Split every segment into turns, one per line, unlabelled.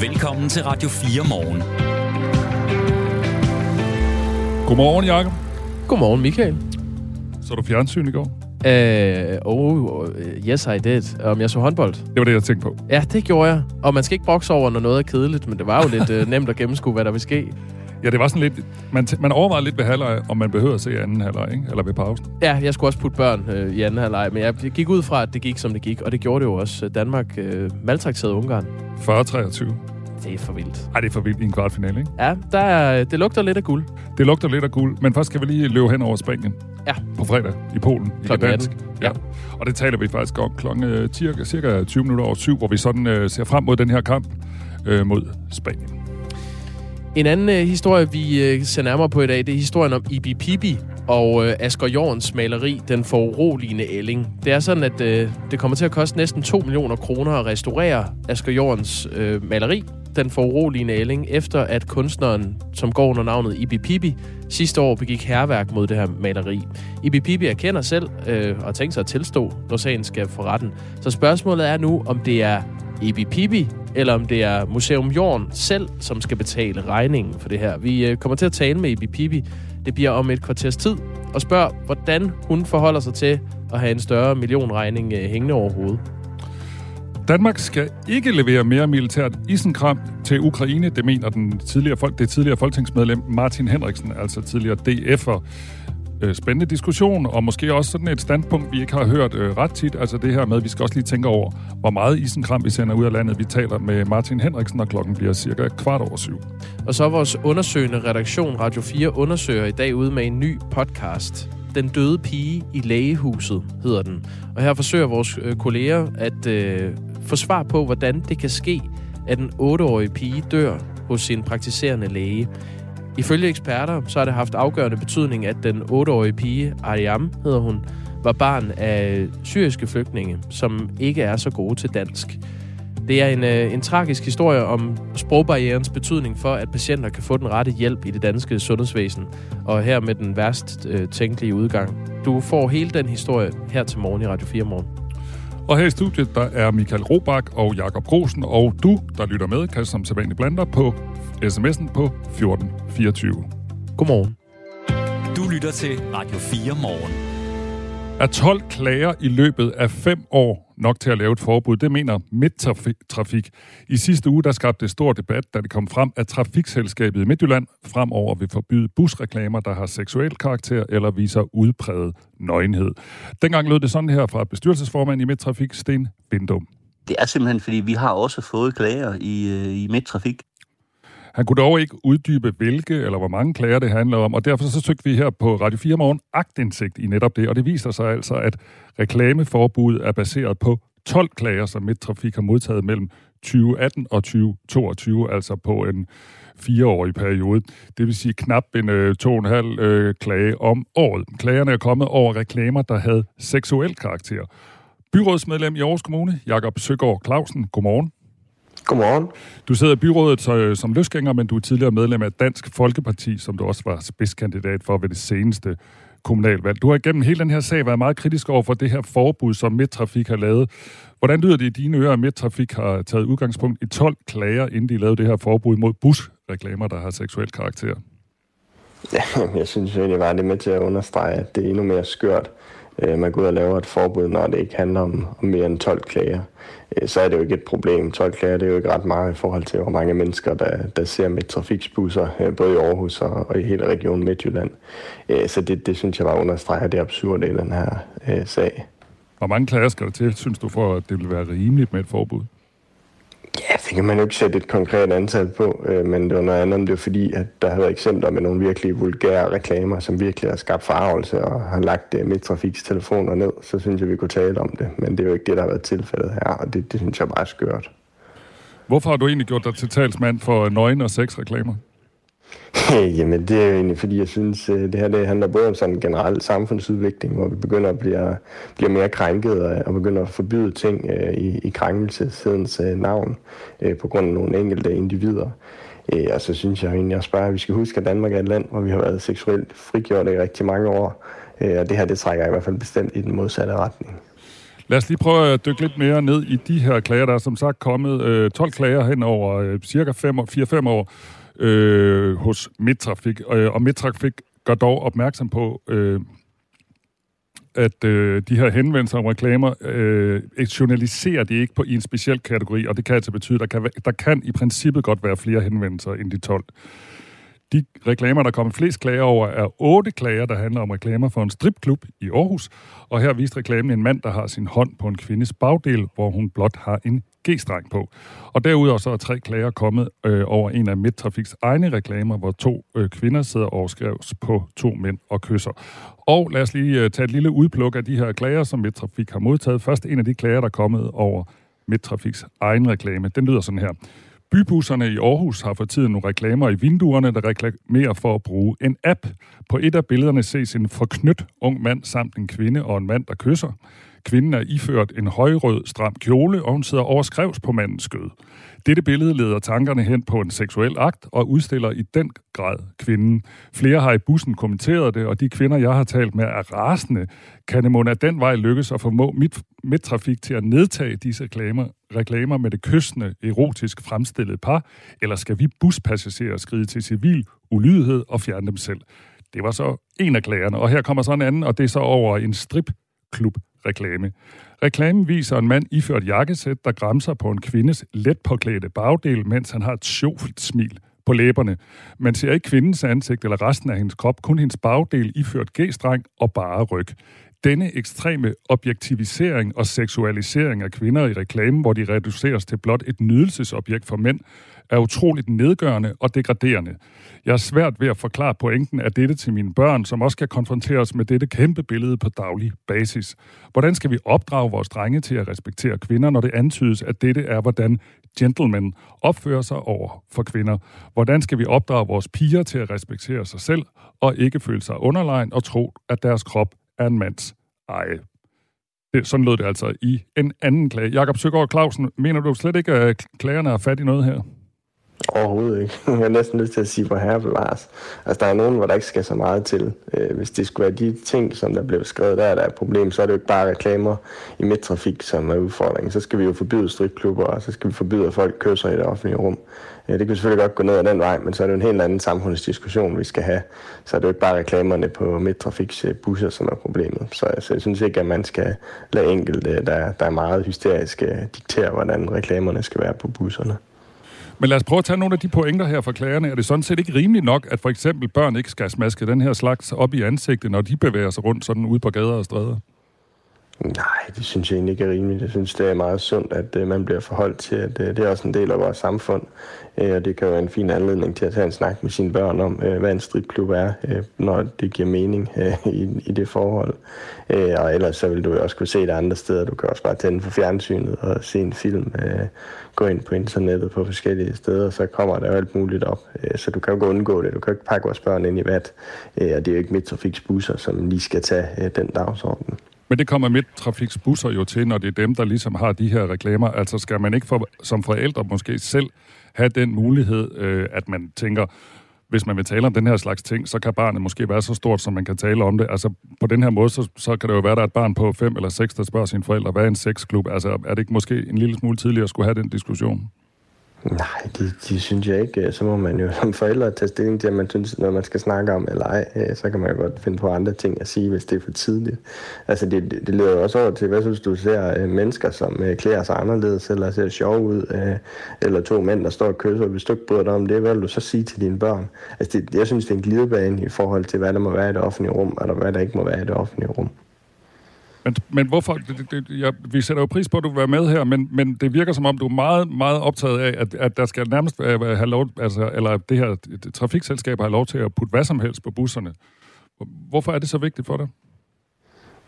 Velkommen til Radio 4 morgen.
Godmorgen, Jacob.
Godmorgen, Michael.
Så du fjernsyn i går?
Uh, oh, yes, I did. Om jeg så håndbold?
Det var det, jeg tænkte på.
Ja, det gjorde jeg. Og man skal ikke brokse over, når noget er kedeligt, men det var jo lidt uh, nemt at gennemskue, hvad der vil ske.
Ja, det var sådan lidt... Man, man overvejede lidt ved halvleg, om man behøver at se anden halvleg, ikke? Eller ved pausen.
Ja, jeg skulle også putte børn øh, i anden halvleg, men jeg gik ud fra, at det gik, som det gik, og det gjorde det jo også. Danmark øh, maltrakterede Ungarn.
40-23.
Det er for vildt.
Ej, det er for vildt i en kvartfinale, ikke?
Ja, der er, det lugter lidt af guld.
Det lugter lidt af guld, men først skal vi lige løbe hen over Spanien.
Ja.
På fredag i Polen. I
Klokken
Gdansk.
18.
Ja. Og det taler vi faktisk om klokken cirka, cirka 20 minutter over syv, hvor vi sådan øh, ser frem mod den her kamp øh, mod Spanien.
En anden øh, historie, vi øh, ser nærmere på i dag, det er historien om Ibi Pibi og øh, Asger Jorns maleri, Den foruroligende ælling. Det er sådan, at øh, det kommer til at koste næsten 2 millioner kroner at restaurere Asger Jorns øh, maleri, Den foruroligende ælling, efter at kunstneren, som går under navnet Ibi Pibi, sidste år begik herværk mod det her maleri. Ibi Pibi erkender selv øh, og tænker sig at tilstå, når sagen skal for retten. Så spørgsmålet er nu, om det er Ibi Pibi, eller om det er Museum Jorden selv, som skal betale regningen for det her. Vi øh, kommer til at tale med Ibi Pibi. Det bliver om et kvarters tid, og spørger, hvordan hun forholder sig til at have en større millionregning øh, hængende over hovedet.
Danmark skal ikke levere mere militært isenkram til Ukraine, det mener den tidligere, folk, det tidligere folketingsmedlem Martin Henriksen, altså tidligere DF'er. Øh, spændende diskussion, og måske også sådan et standpunkt, vi ikke har hørt øh, ret tit. Altså det her med, at vi skal også lige tænke over, hvor meget isenkram vi sender ud af landet. Vi taler med Martin Henriksen, når klokken bliver cirka kvart over syv.
Og så vores undersøgende redaktion Radio 4 undersøger i dag ud med en ny podcast. Den døde pige i lægehuset hedder den. Og her forsøger vores øh, kolleger at øh, få svar på, hvordan det kan ske, at en 8-årig pige dør hos sin praktiserende læge. Ifølge eksperter, så har det haft afgørende betydning, at den 8-årige pige, Ariam hedder hun, var barn af syriske flygtninge, som ikke er så gode til dansk. Det er en, øh, en tragisk historie om sprogbarrierens betydning for, at patienter kan få den rette hjælp i det danske sundhedsvæsen, og her med den værst øh, tænkelige udgang. Du får hele den historie her til morgen i Radio 4 morgen.
Og her i studiet, der er Michael Robach og Jakob Grosen, og du, der lytter med, kan som sædvanligt blande dig på sms'en på 1424.
Godmorgen.
Du lytter til Radio 4 morgen.
Er 12 klager i løbet af fem år nok til at lave et forbud? Det mener Midtrafik. I sidste uge der skabte det stor debat, da det kom frem, at Trafikselskabet i Midtjylland fremover vil forbyde busreklamer, der har seksuel karakter eller viser udpræget nøgenhed. Dengang lød det sådan her fra bestyrelsesformand i Midtrafik, Sten Bindum.
Det er simpelthen, fordi vi har også fået klager i, øh, i Midtrafik.
Han kunne dog ikke uddybe, hvilke eller hvor mange klager det handler om, og derfor så søgte vi her på Radio 4 Morgen agtindsigt i netop det, og det viser sig altså, at reklameforbuddet er baseret på 12 klager, som Midtrafik har modtaget mellem 2018 og 2022, altså på en fireårig periode. Det vil sige knap en øh, to og en halv øh, klage om året. Klagerne er kommet over reklamer, der havde seksuel karakter. Byrådsmedlem i Aarhus Kommune, Jakob Søgaard Clausen, godmorgen.
Godmorgen.
Du sidder i byrådet så, som løsgænger, men du er tidligere medlem af Dansk Folkeparti, som du også var spidskandidat for ved det seneste kommunalvalg. Du har igennem hele den her sag været meget kritisk over for det her forbud, som Midtrafik har lavet. Hvordan lyder det i dine ører, at Midtrafik har taget udgangspunkt i 12 klager, inden de lavede det her forbud mod busreklamer, der har seksuel karakter?
Ja, jeg synes egentlig bare, det er med til at understrege, at det er endnu mere skørt. Øh, man går ud og laver et forbud, når det ikke handler om, om mere end 12 klager. Øh, så er det jo ikke et problem. 12 klager det er jo ikke ret meget i forhold til, hvor mange mennesker, der, der ser med trafiksbusser, øh, både i Aarhus og, og i hele regionen Midtjylland. Så det, det synes jeg bare understreger det absurde i den her øh, sag.
Hvor mange klager skal der til, synes du, for at det vil være rimeligt med et forbud?
Ja, det kan man jo ikke sætte et konkret antal på, øh, men det var noget andet, det var fordi, at der har været eksempler med nogle virkelig vulgære reklamer, som virkelig har skabt farvelse og har lagt øh, Midtrafiks telefoner ned, så synes jeg, vi kunne tale om det. Men det er jo ikke det, der har været tilfældet her, og det, det synes jeg bare er skørt.
Hvorfor har du egentlig gjort dig til talsmand for nøgen og sexreklamer?
Jamen, det er jo egentlig, fordi jeg synes, øh, det her det handler både om sådan en generel samfundsudvikling, hvor vi begynder at blive, blive mere krænket og, og begynder at forbyde ting øh, i, i krænkelseshedens øh, navn øh, på grund af nogle enkelte individer. Øh, og så synes jeg egentlig også bare, at vi skal huske, at Danmark er et land, hvor vi har været seksuelt frigjort i rigtig mange år. Øh, og det her, det trækker i hvert fald bestemt i den modsatte retning.
Lad os lige prøve at dykke lidt mere ned i de her klager. Der er som sagt kommet øh, 12 klager hen over øh, cirka 4-5 år øh, hos Midtrafik. Øh, og Midtrafik gør dog opmærksom på, øh, at øh, de her henvendelser om reklamer øh, journaliserer de ikke på i en speciel kategori, og det kan altså betyde, at der kan, der kan i princippet godt være flere henvendelser end de 12. De reklamer, der kommer flest klager over, er otte klager, der handler om reklamer for en stripklub i Aarhus. Og her viste reklamen en mand, der har sin hånd på en kvindes bagdel, hvor hun blot har en G-streng på. Og derudover så er tre klager kommet øh, over en af Midtrafiks egne reklamer, hvor to øh, kvinder sidder overskrevs på to mænd og kysser. Og lad os lige øh, tage et lille udpluk af de her klager, som Midtrafik har modtaget. Først en af de klager, der er kommet over Midtrafiks egen reklame. Den lyder sådan her. Bybusserne i Aarhus har for tiden nogle reklamer i vinduerne, der reklamerer for at bruge en app. På et af billederne ses en forknyt ung mand samt en kvinde og en mand, der kysser. Kvinden er iført en højrød stram kjole, og hun sidder overskrevs på mandens skød. Dette billede leder tankerne hen på en seksuel akt og udstiller i den grad kvinden. Flere har i bussen kommenteret det, og de kvinder, jeg har talt med, er rasende. Kan det af den vej lykkes at formå mit, mit trafik til at nedtage disse reklamer, reklamer med det kystende, erotisk fremstillede par, eller skal vi buspassagerer skride til civil ulydighed og fjerne dem selv? Det var så en af klagerne, og her kommer så en anden, og det er så over en stripklub reklame. Reklamen viser en mand iført jakkesæt, der græmser på en kvindes let påklædte bagdel, mens han har et sjovt smil på læberne. Man ser ikke kvindens ansigt eller resten af hendes krop, kun hendes bagdel iført g-streng og bare ryg. Denne ekstreme objektivisering og seksualisering af kvinder i reklamen, hvor de reduceres til blot et nydelsesobjekt for mænd, er utroligt nedgørende og degraderende. Jeg er svært ved at forklare pointen af dette til mine børn, som også kan konfronteres med dette kæmpe billede på daglig basis. Hvordan skal vi opdrage vores drenge til at respektere kvinder, når det antydes, at dette er, hvordan gentlemen opfører sig over for kvinder? Hvordan skal vi opdrage vores piger til at respektere sig selv og ikke føle sig underlegen og tro, at deres krop er en mands eje? Det, sådan lød det altså i en anden klage. Jakob Søgaard Clausen, mener du slet ikke, at klagerne er fat i noget her?
Overhovedet ikke. Jeg er næsten lyst til at sige, hvor herre bevares. Altså, der er nogen, hvor der ikke skal så meget til. Øh, hvis det skulle være de ting, som der blev skrevet, der er der et problem, så er det jo ikke bare reklamer i midtrafik, som er udfordringen. Så skal vi jo forbyde stripklubber, og så skal vi forbyde, at folk kysser i det offentlige rum. Det kan selvfølgelig godt gå ned ad den vej, men så er det jo en helt anden samfundsdiskussion, vi skal have. Så er det jo ikke bare reklamerne på midtrafiks busser, som er problemet. Så altså, jeg synes ikke, at man skal lade enkelte, der, der er meget hysteriske, diktere, hvordan reklamerne skal være på busserne.
Men lad os prøve at tage nogle af de pointer her fra klagerne. Er det sådan set ikke rimeligt nok, at for eksempel børn ikke skal smaske den her slags op i ansigtet, når de bevæger sig rundt sådan ude på gader og stræder?
Nej, det synes jeg egentlig ikke er rimeligt. Jeg synes, det er meget sundt, at øh, man bliver forholdt til, at øh, det er også en del af vores samfund. Uh, og det kan jo være en fin anledning til at tage en snak med sine børn om, hvad en stripklub er, når det giver mening i, i det forhold. Uh, og ellers så vil du jo også kunne se det andre steder. Du kan også bare tænde for fjernsynet og se en film. Uh, gå ind på internettet på forskellige steder, så kommer der jo alt muligt op. Så du kan jo ikke undgå det. Du kan jo ikke pakke vores børn ind i vat. Uh, og det er jo ikke midtrafiksbusser, som lige skal tage den dagsorden.
Men det kommer midtrafiks busser jo til, når det er dem, der ligesom har de her reklamer. Altså skal man ikke for, som forældre måske selv have den mulighed, øh, at man tænker, hvis man vil tale om den her slags ting, så kan barnet måske være så stort, som man kan tale om det. Altså på den her måde, så, så kan det jo være, at der er et barn på fem eller seks, der spørger sine forældre, hvad er en sexklub? Altså er det ikke måske en lille smule tidligere at skulle have den diskussion?
Nej, det, det synes jeg ikke. Øh, så må man jo som forældre tage stilling til, at man synes, når man skal snakke om eller ej. Øh, så kan man jo godt finde på andre ting at sige, hvis det er for tidligt. Altså, det, det leder jo også over til, hvad synes du ser øh, mennesker, som klæder sig anderledes, eller ser sjov ud, eller to mænd, der står og kysser. Hvis du ikke bryder dig om det, hvad vil du så sige til dine børn? Altså, det, jeg synes, det er en glidebane i forhold til, hvad der må være i det offentlige rum, eller hvad der ikke må være i det offentlige rum.
Men, men hvorfor? Det, det, jeg, vi sætter jo pris på, at du vil være med her, men, men det virker som om, du er meget, meget optaget af, at, at der skal nærmest øh, have lov, altså, eller det her trafikselskab har lov til at putte hvad som helst på busserne. Hvorfor er det så vigtigt for dig?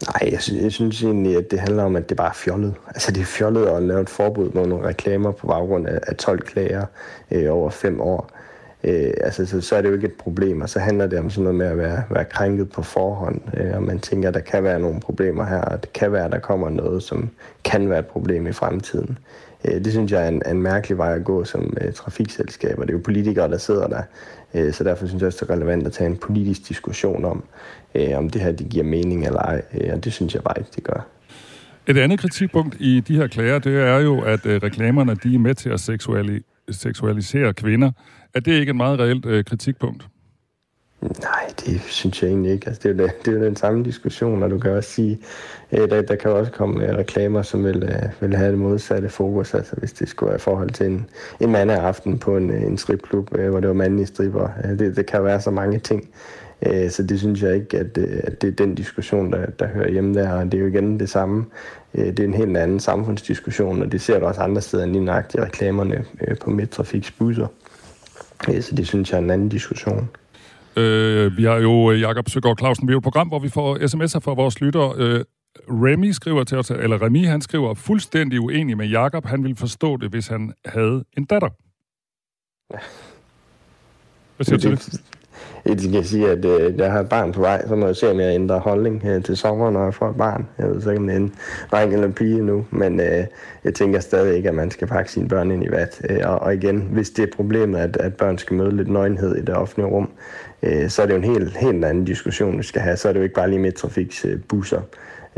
Nej, jeg, synes, jeg synes egentlig, at det handler om, at det bare er fjollet. Altså, det er fjollet at lave et forbud mod nogle reklamer på baggrund af, af 12 klager øh, over fem år øh, altså, så, så er det jo ikke et problem, og så handler det om sådan noget med at være, være krænket på forhånd, øh, og man tænker, at der kan være nogle problemer her, og det kan være, at der kommer noget, som kan være et problem i fremtiden. Øh, det synes jeg er en, en mærkelig vej at gå som øh, trafikselskab, og det er jo politikere, der sidder der, øh, så derfor synes jeg også, det er relevant at tage en politisk diskussion om, øh, om det her det giver mening eller ej, øh, og det synes jeg bare ikke, det gør.
Et andet kritikpunkt i de her klager, det er jo, at øh, reklamerne de er med til at seksuali- seksualisere kvinder. Er det ikke et meget reelt øh, kritikpunkt?
Nej, det synes jeg egentlig ikke. Altså, det, er jo, det er jo den samme diskussion, og du kan også sige, at der, der kan også komme øh, reklamer, som vil, øh, vil have det modsatte fokus. Altså hvis det skulle være i forhold til en, en aften på en, øh, en stripklub, øh, hvor det var mandlige stripper. Øh, det, det kan være så mange ting. Så det synes jeg ikke, at, at det er den diskussion, der, der hører hjemme der. Og det er jo igen det samme. Det er en helt anden samfundsdiskussion, og det ser du også andre steder end lige nøjagtigt reklamerne på Midtrafiks busser. Så det synes jeg er en anden diskussion.
Øh, vi har jo, Jakob Søgaard Clausen, vi er jo et program, hvor vi får sms'er fra vores lyttere. Øh, Remy skriver til os, eller Remy, han skriver, fuldstændig uenig med Jakob. Han ville forstå det, hvis han havde en datter. Hvad siger du til det?
Jeg kan sige, at øh, jeg har et barn på vej, så må jeg se, om jeg ændrer holdning øh, til sommer, når jeg får et barn. Jeg ved så ikke, om det er en dreng eller en pige nu, men øh, jeg tænker stadig ikke, at man skal pakke sine børn ind i vat. Øh, og, og igen, hvis det er problemet, at, at børn skal møde lidt nøgenhed i det offentlige rum, øh, så er det jo en helt, helt anden diskussion, vi skal have. Så er det jo ikke bare lige med trafiksbusser. øh, busser.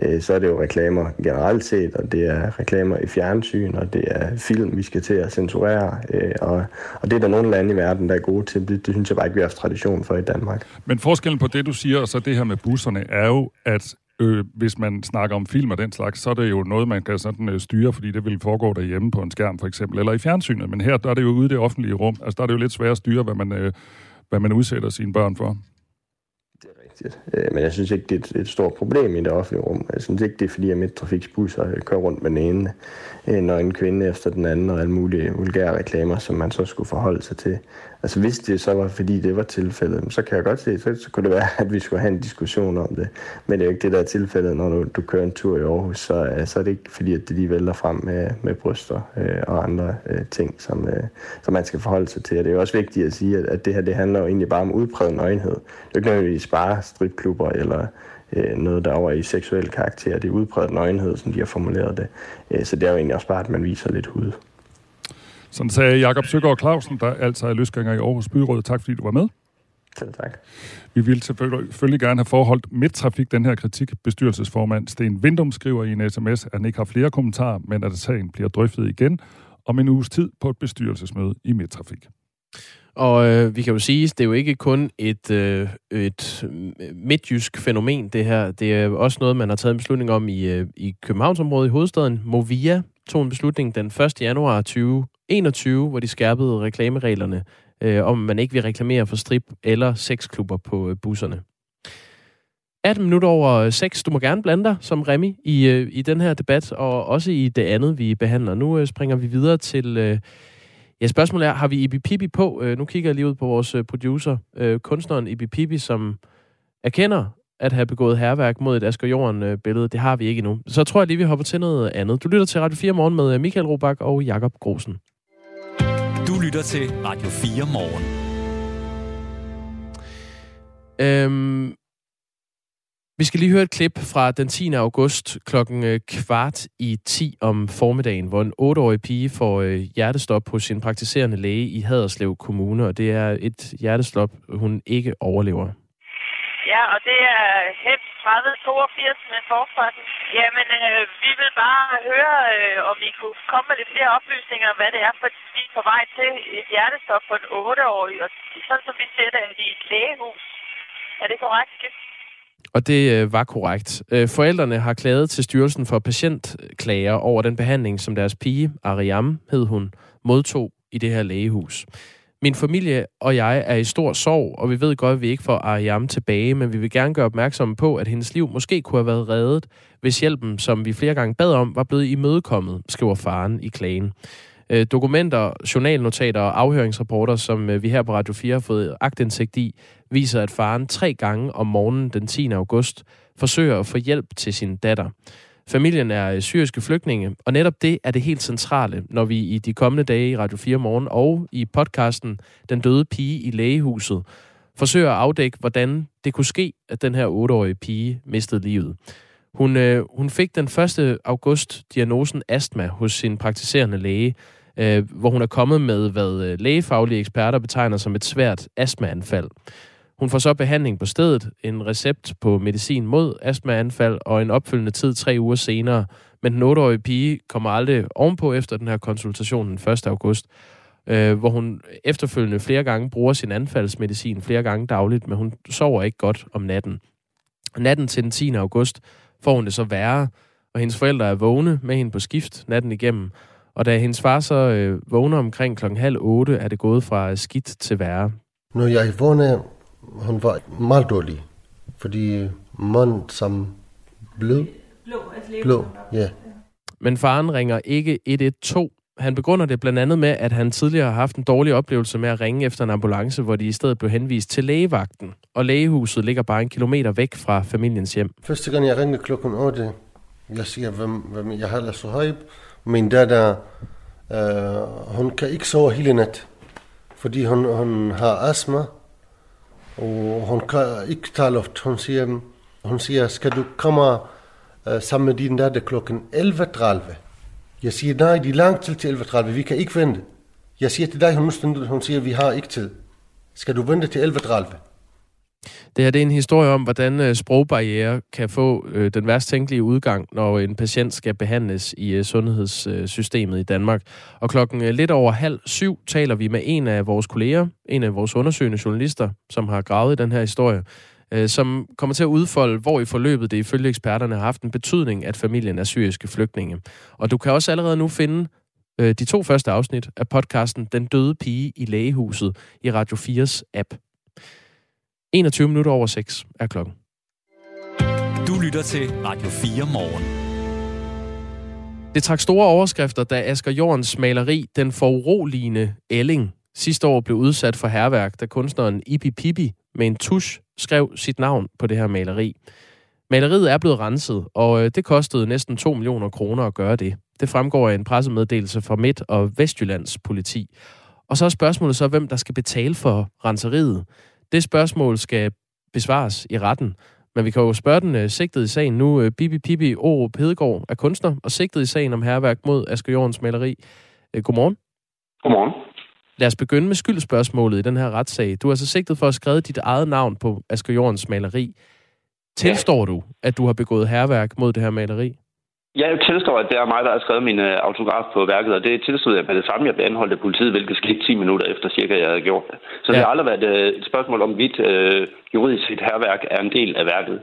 Øh, så er det jo reklamer generelt set, og det er reklamer i fjernsyn, og det er film, vi skal til at censurere. Øh, og, og det er der nogle lande i verden, der er gode til. Det, det synes jeg bare ikke, vi har tradition for i Danmark.
Men forskellen på det, du siger, og så det her med busserne, er jo, at øh, hvis man snakker om film og den slags, så er det jo noget, man kan sådan øh, styre, fordi det vil foregå derhjemme på en skærm for eksempel, eller i fjernsynet. Men her der er det jo ude i det offentlige rum. Altså der er det jo lidt svært at styre, hvad man, øh, hvad man udsætter sine børn for
rigtigt. Øh, men jeg synes ikke, det er et, stort problem i det offentlige rum. Jeg synes ikke, det er fordi, at midtrafiksbusser øh, kører rundt med den ene, øh, når en kvinde efter den anden, og alle mulige vulgære reklamer, som man så skulle forholde sig til. Altså hvis det så var, fordi det var tilfældet, så kan jeg godt se, så, så kunne det være, at vi skulle have en diskussion om det. Men det er jo ikke det, der er tilfældet, når du, du kører en tur i Aarhus, så, øh, så er det ikke fordi, at det lige vælter frem med, med bryster øh, og andre øh, ting, som, øh, som man skal forholde sig til. Og det er jo også vigtigt at sige, at, at det her det handler jo egentlig bare om udpræget nøgenhed. Det er ikke nødvendigvis bare stripklubber eller øh, noget, der over i seksuel karakter. Det er udpræget nøgenhed, som de har formuleret det. Øh, så det er jo egentlig også bare, at man viser lidt hud.
Sådan sagde Jakob Søgaard Clausen, der altså er løsgænger i Aarhus Byråd. Tak fordi du var med.
Selv tak.
Vi vil selvfølgelig gerne have forholdt midtrafik den her kritik. Bestyrelsesformand Sten Vindum skriver i en sms, at han ikke har flere kommentarer, men at sagen bliver drøftet igen om en uges tid på et bestyrelsesmøde i midtrafik.
Og øh, vi kan jo sige, at det er jo ikke kun et, øh, et midtjysk fænomen, det her. Det er også noget, man har taget en beslutning om i, øh, i Københavnsområdet i hovedstaden. Movia tog en beslutning den 1. januar 2021, hvor de skærpede reklamereglerne, øh, om man ikke vil reklamere for strip eller sexklubber på øh, busserne. 18 minutter over øh, 6. Du må gerne blande dig som Remy i, øh, i den her debat, og også i det andet, vi behandler. Nu øh, springer vi videre til... Øh, Ja, spørgsmålet er, har vi Ibi Pibi på? Øh, nu kigger jeg lige ud på vores øh, producer, øh, kunstneren Ibi Pibi, som erkender at have begået herværk mod et Asger Jorden-billede. Det har vi ikke endnu. Så tror jeg lige, vi hopper til noget andet. Du lytter til Radio 4 Morgen med Michael Robach og Jakob Grosen.
Du lytter til Radio 4 Morgen.
Øhm, vi skal lige høre et klip fra den 10. august klokken øh, kvart i 10 om formiddagen, hvor en 8-årig pige får øh, hjertestop hos sin praktiserende læge i Haderslev Kommune, og det er et hjertestop, hun ikke overlever.
Ja, og det er HEP 3082 med forfarten. Jamen, øh, vi vil bare høre, øh, om I kunne komme med lidt flere oplysninger om, hvad det er, for vi er på vej til et hjertestop for en 8-årig, og sådan som vi ser det i et lægehus. Er det korrekt?
Og det øh, var korrekt. Øh, forældrene har klaget til Styrelsen for Patientklager over den behandling, som deres pige, Ariam hed hun, modtog i det her lægehus. Min familie og jeg er i stor sorg, og vi ved godt, at vi ikke får Ariam tilbage, men vi vil gerne gøre opmærksom på, at hendes liv måske kunne have været reddet, hvis hjælpen, som vi flere gange bad om, var blevet imødekommet, skriver faren i klagen. Øh, dokumenter, journalnotater og afhøringsrapporter, som øh, vi her på Radio 4 har fået agtindsigt i, viser, at faren tre gange om morgenen den 10. august forsøger at få hjælp til sin datter. Familien er øh, syriske flygtninge, og netop det er det helt centrale, når vi i de kommende dage i Radio 4 morgen og i podcasten Den døde pige i lægehuset forsøger at afdække, hvordan det kunne ske, at den her 8-årige pige mistede livet. Hun, øh, hun fik den 1. august diagnosen astma hos sin praktiserende læge, øh, hvor hun er kommet med, hvad øh, lægefaglige eksperter betegner som et svært astmaanfald. Hun får så behandling på stedet, en recept på medicin mod astmaanfald og en opfølgende tid tre uger senere Men den 8-årige pige kommer aldrig ovenpå efter den her konsultation den 1. august, øh, hvor hun efterfølgende flere gange bruger sin anfaldsmedicin flere gange dagligt, men hun sover ikke godt om natten. Natten til den 10. august får hun det så værre, og hendes forældre er vågne med hende på skift natten igennem. Og da hendes far så øh, vågner omkring klokken halv otte, er det gået fra skidt til værre.
Når jeg vågner hun var meget dårlig, fordi mand som blød.
Blå, altså levende
Blå, ja.
Men faren ringer ikke 112. Han begrunder det blandt andet med, at han tidligere har haft en dårlig oplevelse med at ringe efter en ambulance, hvor de i stedet blev henvist til lægevagten. Og lægehuset ligger bare en kilometer væk fra familiens hjem.
Første gang jeg ringede klokken 8, jeg siger, hvem, hvem jeg hedder Suhaib. Min datter, øh, hun kan ikke sove hele nat, fordi hun, hun har astma, og hun kan ikke tale ofte. Hun siger, hun siger skal du komme øh, sammen med din datter klokken 11.30? Jeg siger, nej, det er langt til til 11.30, vi kan ikke vente. Jeg siger til dig, hun, hun siger, vi har ikke tid. Skal du vente til 11.30?
Det her det er en historie om, hvordan øh, sprogbarriere kan få øh, den værst tænkelige udgang, når en patient skal behandles i øh, sundhedssystemet i Danmark. Og klokken lidt over halv syv taler vi med en af vores kolleger, en af vores undersøgende journalister, som har gravet i den her historie, som kommer til at udfolde, hvor i forløbet det ifølge eksperterne har haft en betydning, at familien er syriske flygtninge. Og du kan også allerede nu finde de to første afsnit af podcasten Den døde pige i lægehuset i Radio 4's app. 21 minutter over 6 er klokken.
Du lytter til Radio 4 morgen.
Det trak store overskrifter, da Asger Jorns maleri Den foruroligende Elling sidste år blev udsat for herværk, da kunstneren Ibi Pibi med en tusch skrev sit navn på det her maleri. Maleriet er blevet renset, og øh, det kostede næsten 2 millioner kroner at gøre det. Det fremgår af en pressemeddelelse fra Midt- og Vestjyllands politi. Og så er spørgsmålet så, hvem der skal betale for renseriet. Det spørgsmål skal besvares i retten. Men vi kan jo spørge den uh, sigtede i sagen nu. Uh, Bibi Pibi Oro Hedegaard er kunstner og sigtet i sagen om herværk mod Asger Jorns maleri. Uh, godmorgen.
Godmorgen.
Lad os begynde med skyldspørgsmålet i den her retssag. Du er så sigtet for at skrive dit eget navn på Asger Jorns maleri. Tilstår du, at du har begået herværk mod det her maleri?
Jeg tilstår, at det er mig, der har skrevet min øh, autograf på værket, og det tilstod jeg med det samme. Jeg blev anholdt af politiet, hvilket skete 10 minutter efter cirka, jeg havde gjort det. Så ja. det har aldrig været øh, et spørgsmål om, hvorvidt øh, juridisk set herværk er en del af værket.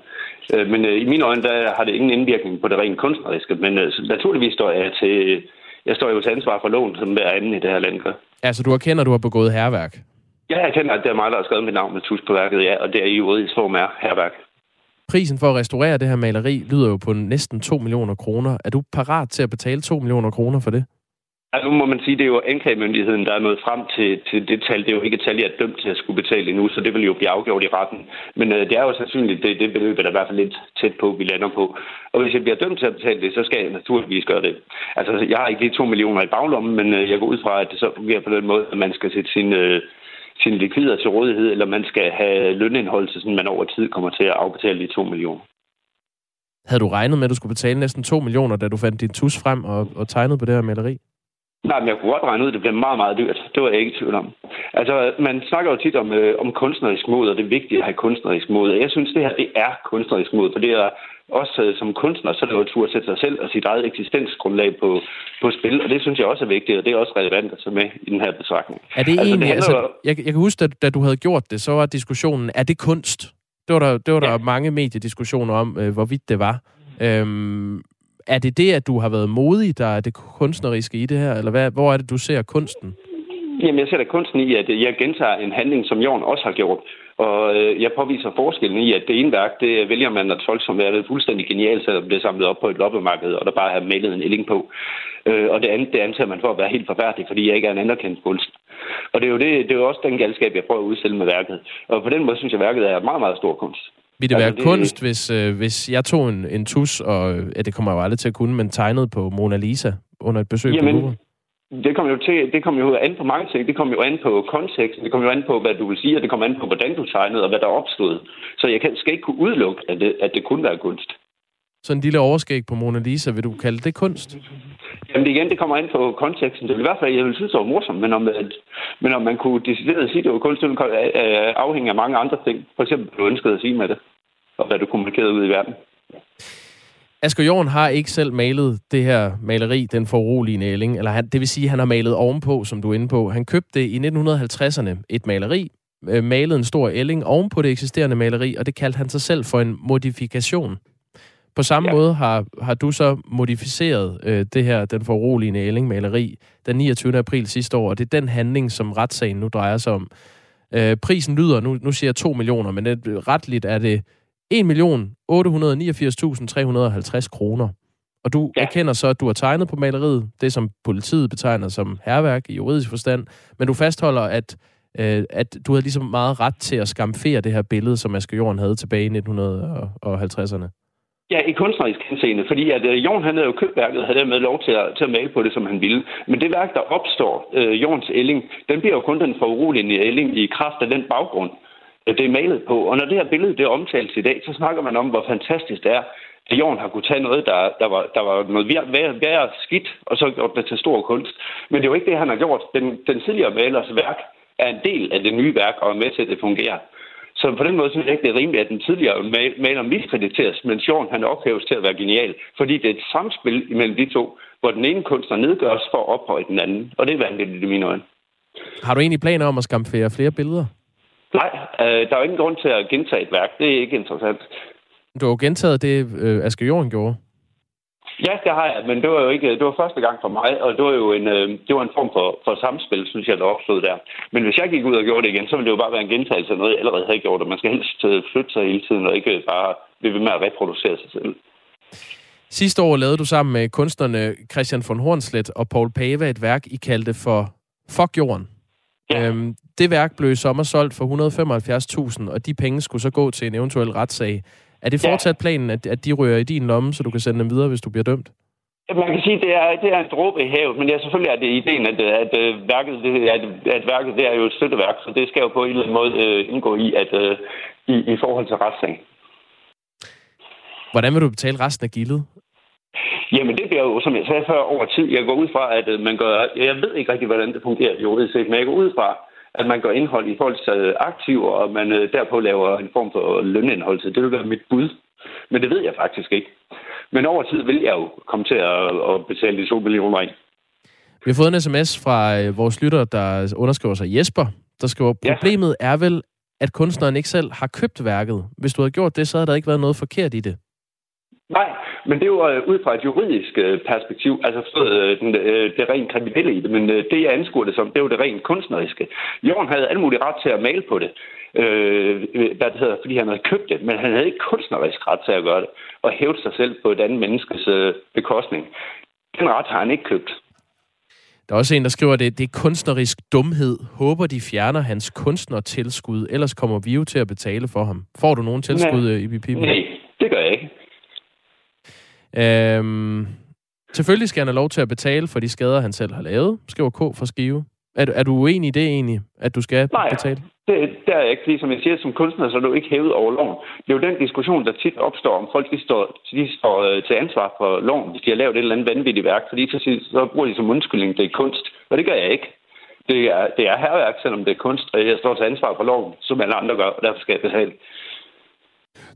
Øh, men øh, i mine øjne, der har det ingen indvirkning på det rent kunstneriske. Men øh, naturligvis står jeg til... Jeg står jo til ansvar for loven, som hver anden i det her land gør.
Altså, du erkender, at du har begået herværk.
Jeg erkender, at det er mig, der har skrevet mit navn med tus på værket, ja, og det er i juridisk form er herværk.
Prisen for at restaurere det her maleri lyder jo på næsten 2 millioner kroner. Er du parat til at betale 2 millioner kroner for det?
Ja, nu må man sige, det er jo anklagemyndigheden, der er nået frem til, til det tal. Det er jo ikke et tal, jeg er dømt til at skulle betale endnu, så det vil jo blive afgjort i retten. Men øh, det er jo sandsynligt, det, det beløb er der i hvert fald lidt tæt på, vi lander på. Og hvis jeg bliver dømt til at betale det, så skal jeg naturligvis gøre det. Altså, jeg har ikke lige 2 millioner i baglommen, men øh, jeg går ud fra, at det så fungerer på den måde, at man skal sætte sin, øh, sine likvider til rådighed, eller man skal have lønindhold, så sådan man over tid kommer til at afbetale de 2 millioner.
Havde du regnet med, at du skulle betale næsten 2 millioner, da du fandt din tus frem og, og tegnede på det her maleri?
Nej, men jeg kunne godt regne ud, at det bliver meget, meget dyrt. Det var jeg ikke i tvivl om. Altså, man snakker jo tit om, øh, om kunstnerisk mod, og det er vigtigt at have kunstnerisk mod. Og jeg synes, det her, det er kunstnerisk mod, for det er også øh, som kunstner, så er det jo et tur at sætte sig selv og sit eget eksistensgrundlag på, på spil, og det synes jeg også er vigtigt, og det er også relevant at tage med i den her betragtning.
Er det
Altså,
egentlig...
det
Altså,
jo-
jeg, jeg kan huske, at da du havde gjort det, så var diskussionen, er det kunst? Det var der, det var der
Ja.
mange mediediskussioner om, øh, hvorvidt det var. Øhm, er det det, at du har været modig, der er det kunstneriske i det her? Eller hvad, hvor er det, du ser kunsten?
Jamen, jeg ser da kunsten i, at jeg gentager en handling, som Jorden også har gjort. Og øh, jeg påviser forskellen i, at det ene værk, det vælger man at tolke som værende fuldstændig genialt, selvom det er samlet op på et loppemarked, og der bare har malet en ælling på. Øh, og det andet, det antager man for at være helt forfærdelig, fordi jeg ikke er en anerkendt kunst. Og det er jo, det, det er jo også den galskab, jeg prøver at udstille med værket. Og på den måde synes jeg, værket er meget, meget stor kunst.
Vil det
Altså,
være
det-
kunst, hvis, øh, hvis jeg tog en, en tus, og ja, det kommer jeg jo aldrig til at kunne, men tegnede på Mona Lisa under et besøg
Jamen,
på Louvre?
Det kommer jo til, det kommer jo an på mange ting. Det kommer jo an på konteksten, det kommer jo an på, hvad du vil sige, og det kommer an på, hvordan du tegnede, og hvad der opstod. Så jeg kan, skal ikke kunne udelukke, at det, at det kunne være kunst.
Sådan en lille overskæg på Mona Lisa, vil du kalde det kunst?
Jamen igen, det kommer an på konteksten. Det vil i hvert fald, jeg vil synes, det var morsomt, men om, at, men om man kunne decideret sige, at det var kunst, det ville øh, afhænge af mange andre ting. For eksempel, hvad du ønskede at sige med det, og hvad du kommunikerede ud i verden.
Asger Jorn har ikke selv malet det her maleri, den foruroligende ælling, eller han, det vil sige, at han har malet ovenpå, som du er inde på. Han købte det i 1950'erne, et maleri, øh, malede en stor ælling ovenpå det eksisterende maleri, og det kaldte han sig selv for en modifikation. På samme ja. måde har, har du så modificeret øh, det her, den foruroligende ælling-maleri, den 29. april sidste år, og det er den handling, som retssagen nu drejer sig om. Øh, prisen lyder, nu, nu siger jeg 2 millioner, men det, retligt er det 1.889.350 kroner. Og du ja. erkender så, at du har tegnet på maleriet, det som politiet betegner som herværk i juridisk forstand, men du fastholder, at, øh, at du havde ligesom meget ret til at skamfere det her billede, som Asger Jorn havde tilbage i 1950'erne.
Ja, i kunstnerisk henseende, fordi at uh, Jorn han havde jo købt værket havde dermed lov til at, til at male på det, som han ville. Men det værk, der opstår, uh, Jorns ælling, den bliver jo kun den foruroligende ælling i kraft af den baggrund, Øh, det er malet på. Og når det her billede det omtales i dag, så snakker man om, hvor fantastisk det er, at jorden har kunne tage noget, der, der, var, der var noget værre, værre skidt, og så gjort det til stor kunst. Men det er jo ikke det, han har gjort. Den, den tidligere malers værk er en del af det nye værk og er med til, at det fungerer. Så på den måde synes jeg ikke, det er rimeligt, at den tidligere maler miskrediteres, men Jorn han ophæves til at være genial. Fordi det er et samspil imellem de to, hvor den ene kunstner nedgøres for at ophøje den anden. Og det er vanvittigt i mine øjne.
Har du egentlig planer om at skamfere flere billeder?
Nej, øh, der er jo ingen grund til at gentage et værk. Det er ikke interessant.
Du har jo gentaget det, øh, Asger Jorn gjorde.
Ja, det har jeg, men det var jo ikke, det var første gang for mig, og det var jo en, øh, det var en form for, for samspil, synes jeg, der opstod der. Men hvis jeg gik ud og gjorde det igen, så ville det jo bare være en gentagelse af noget, jeg allerede havde gjort, og man skal helst øh, flytte sig hele tiden, og ikke bare blive ved med at reproducere sig selv.
Sidste år lavede du sammen med kunstnerne Christian von Hornslet og Paul Pava et værk, I kaldte for Fuck Jorden. Ja. Øhm, det værk blev i sommer solgt for 175.000, og de penge skulle så gå til en eventuel retssag. Er det fortsat ja. planen, at, at de rører i din lomme, så du kan sende dem videre, hvis du bliver dømt?
Man kan sige, at det er, det er en dråbe i havet, men ja, selvfølgelig er det ideen, at, at, at, værket, det, at, at værket det er jo et støtteværk, så det skal jo på en eller anden måde uh, indgå i, at, uh, i, i forhold til retssagen.
Hvordan vil du betale resten af gildet?
Jamen, det bliver jo, som jeg sagde før, over tid. Jeg går ud fra, at man gør... Jeg ved ikke rigtig, hvordan det fungerer juridisk set, men jeg går ud fra, at man gør indhold i forhold til aktiver, og man øh, derpå laver en form for lønindhold. Så det vil være mit bud. Men det ved jeg faktisk ikke. Men over tid vil jeg jo komme til at, at betale de 2 millioner ind.
Vi har fået en sms fra øh, vores lytter, der underskriver sig Jesper, der skriver, problemet ja. er vel, at kunstneren ikke selv har købt værket. Hvis du havde gjort det, så havde der ikke været noget forkert i det.
Nej, men det er jo øh, ud fra et juridisk øh, perspektiv, altså øh, den, det rent kriminelle i det, men det, jeg anskuer det som, det er jo det rent kunstneriske. Jorden havde alle mulige ret til at male på det, øh, hvad det hedder, fordi han havde købt det, men han havde ikke kunstnerisk ret til at gøre det, og hæve sig selv på et andet menneskes øh, bekostning. Den ret har han ikke købt.
Der er også en, der skriver, at det, det er kunstnerisk dumhed. Håber, de fjerner hans kunstnertilskud, ellers kommer vi jo til at betale for ham. Får du nogen tilskud,
Nej,
i BP?
Nej, det gør jeg ikke.
Øhm, selvfølgelig skal han have lov til at betale for de skader, han selv har lavet, skriver K for Skive. Er, er du uenig i det egentlig, at du skal
Nej,
betale?
det, det er jeg ikke. Fordi som jeg siger, som kunstner, så er du ikke hævet over loven. Det er jo den diskussion, der tit opstår, om folk de står, de står øh, til ansvar for loven, hvis de har lavet et eller andet vanvittigt værk. Fordi så, så bruger de som undskyldning, det er kunst. Og det gør jeg ikke. Det er, det er herværk, selvom det er kunst. Og jeg står til ansvar for loven, som alle andre gør, og derfor skal jeg betale.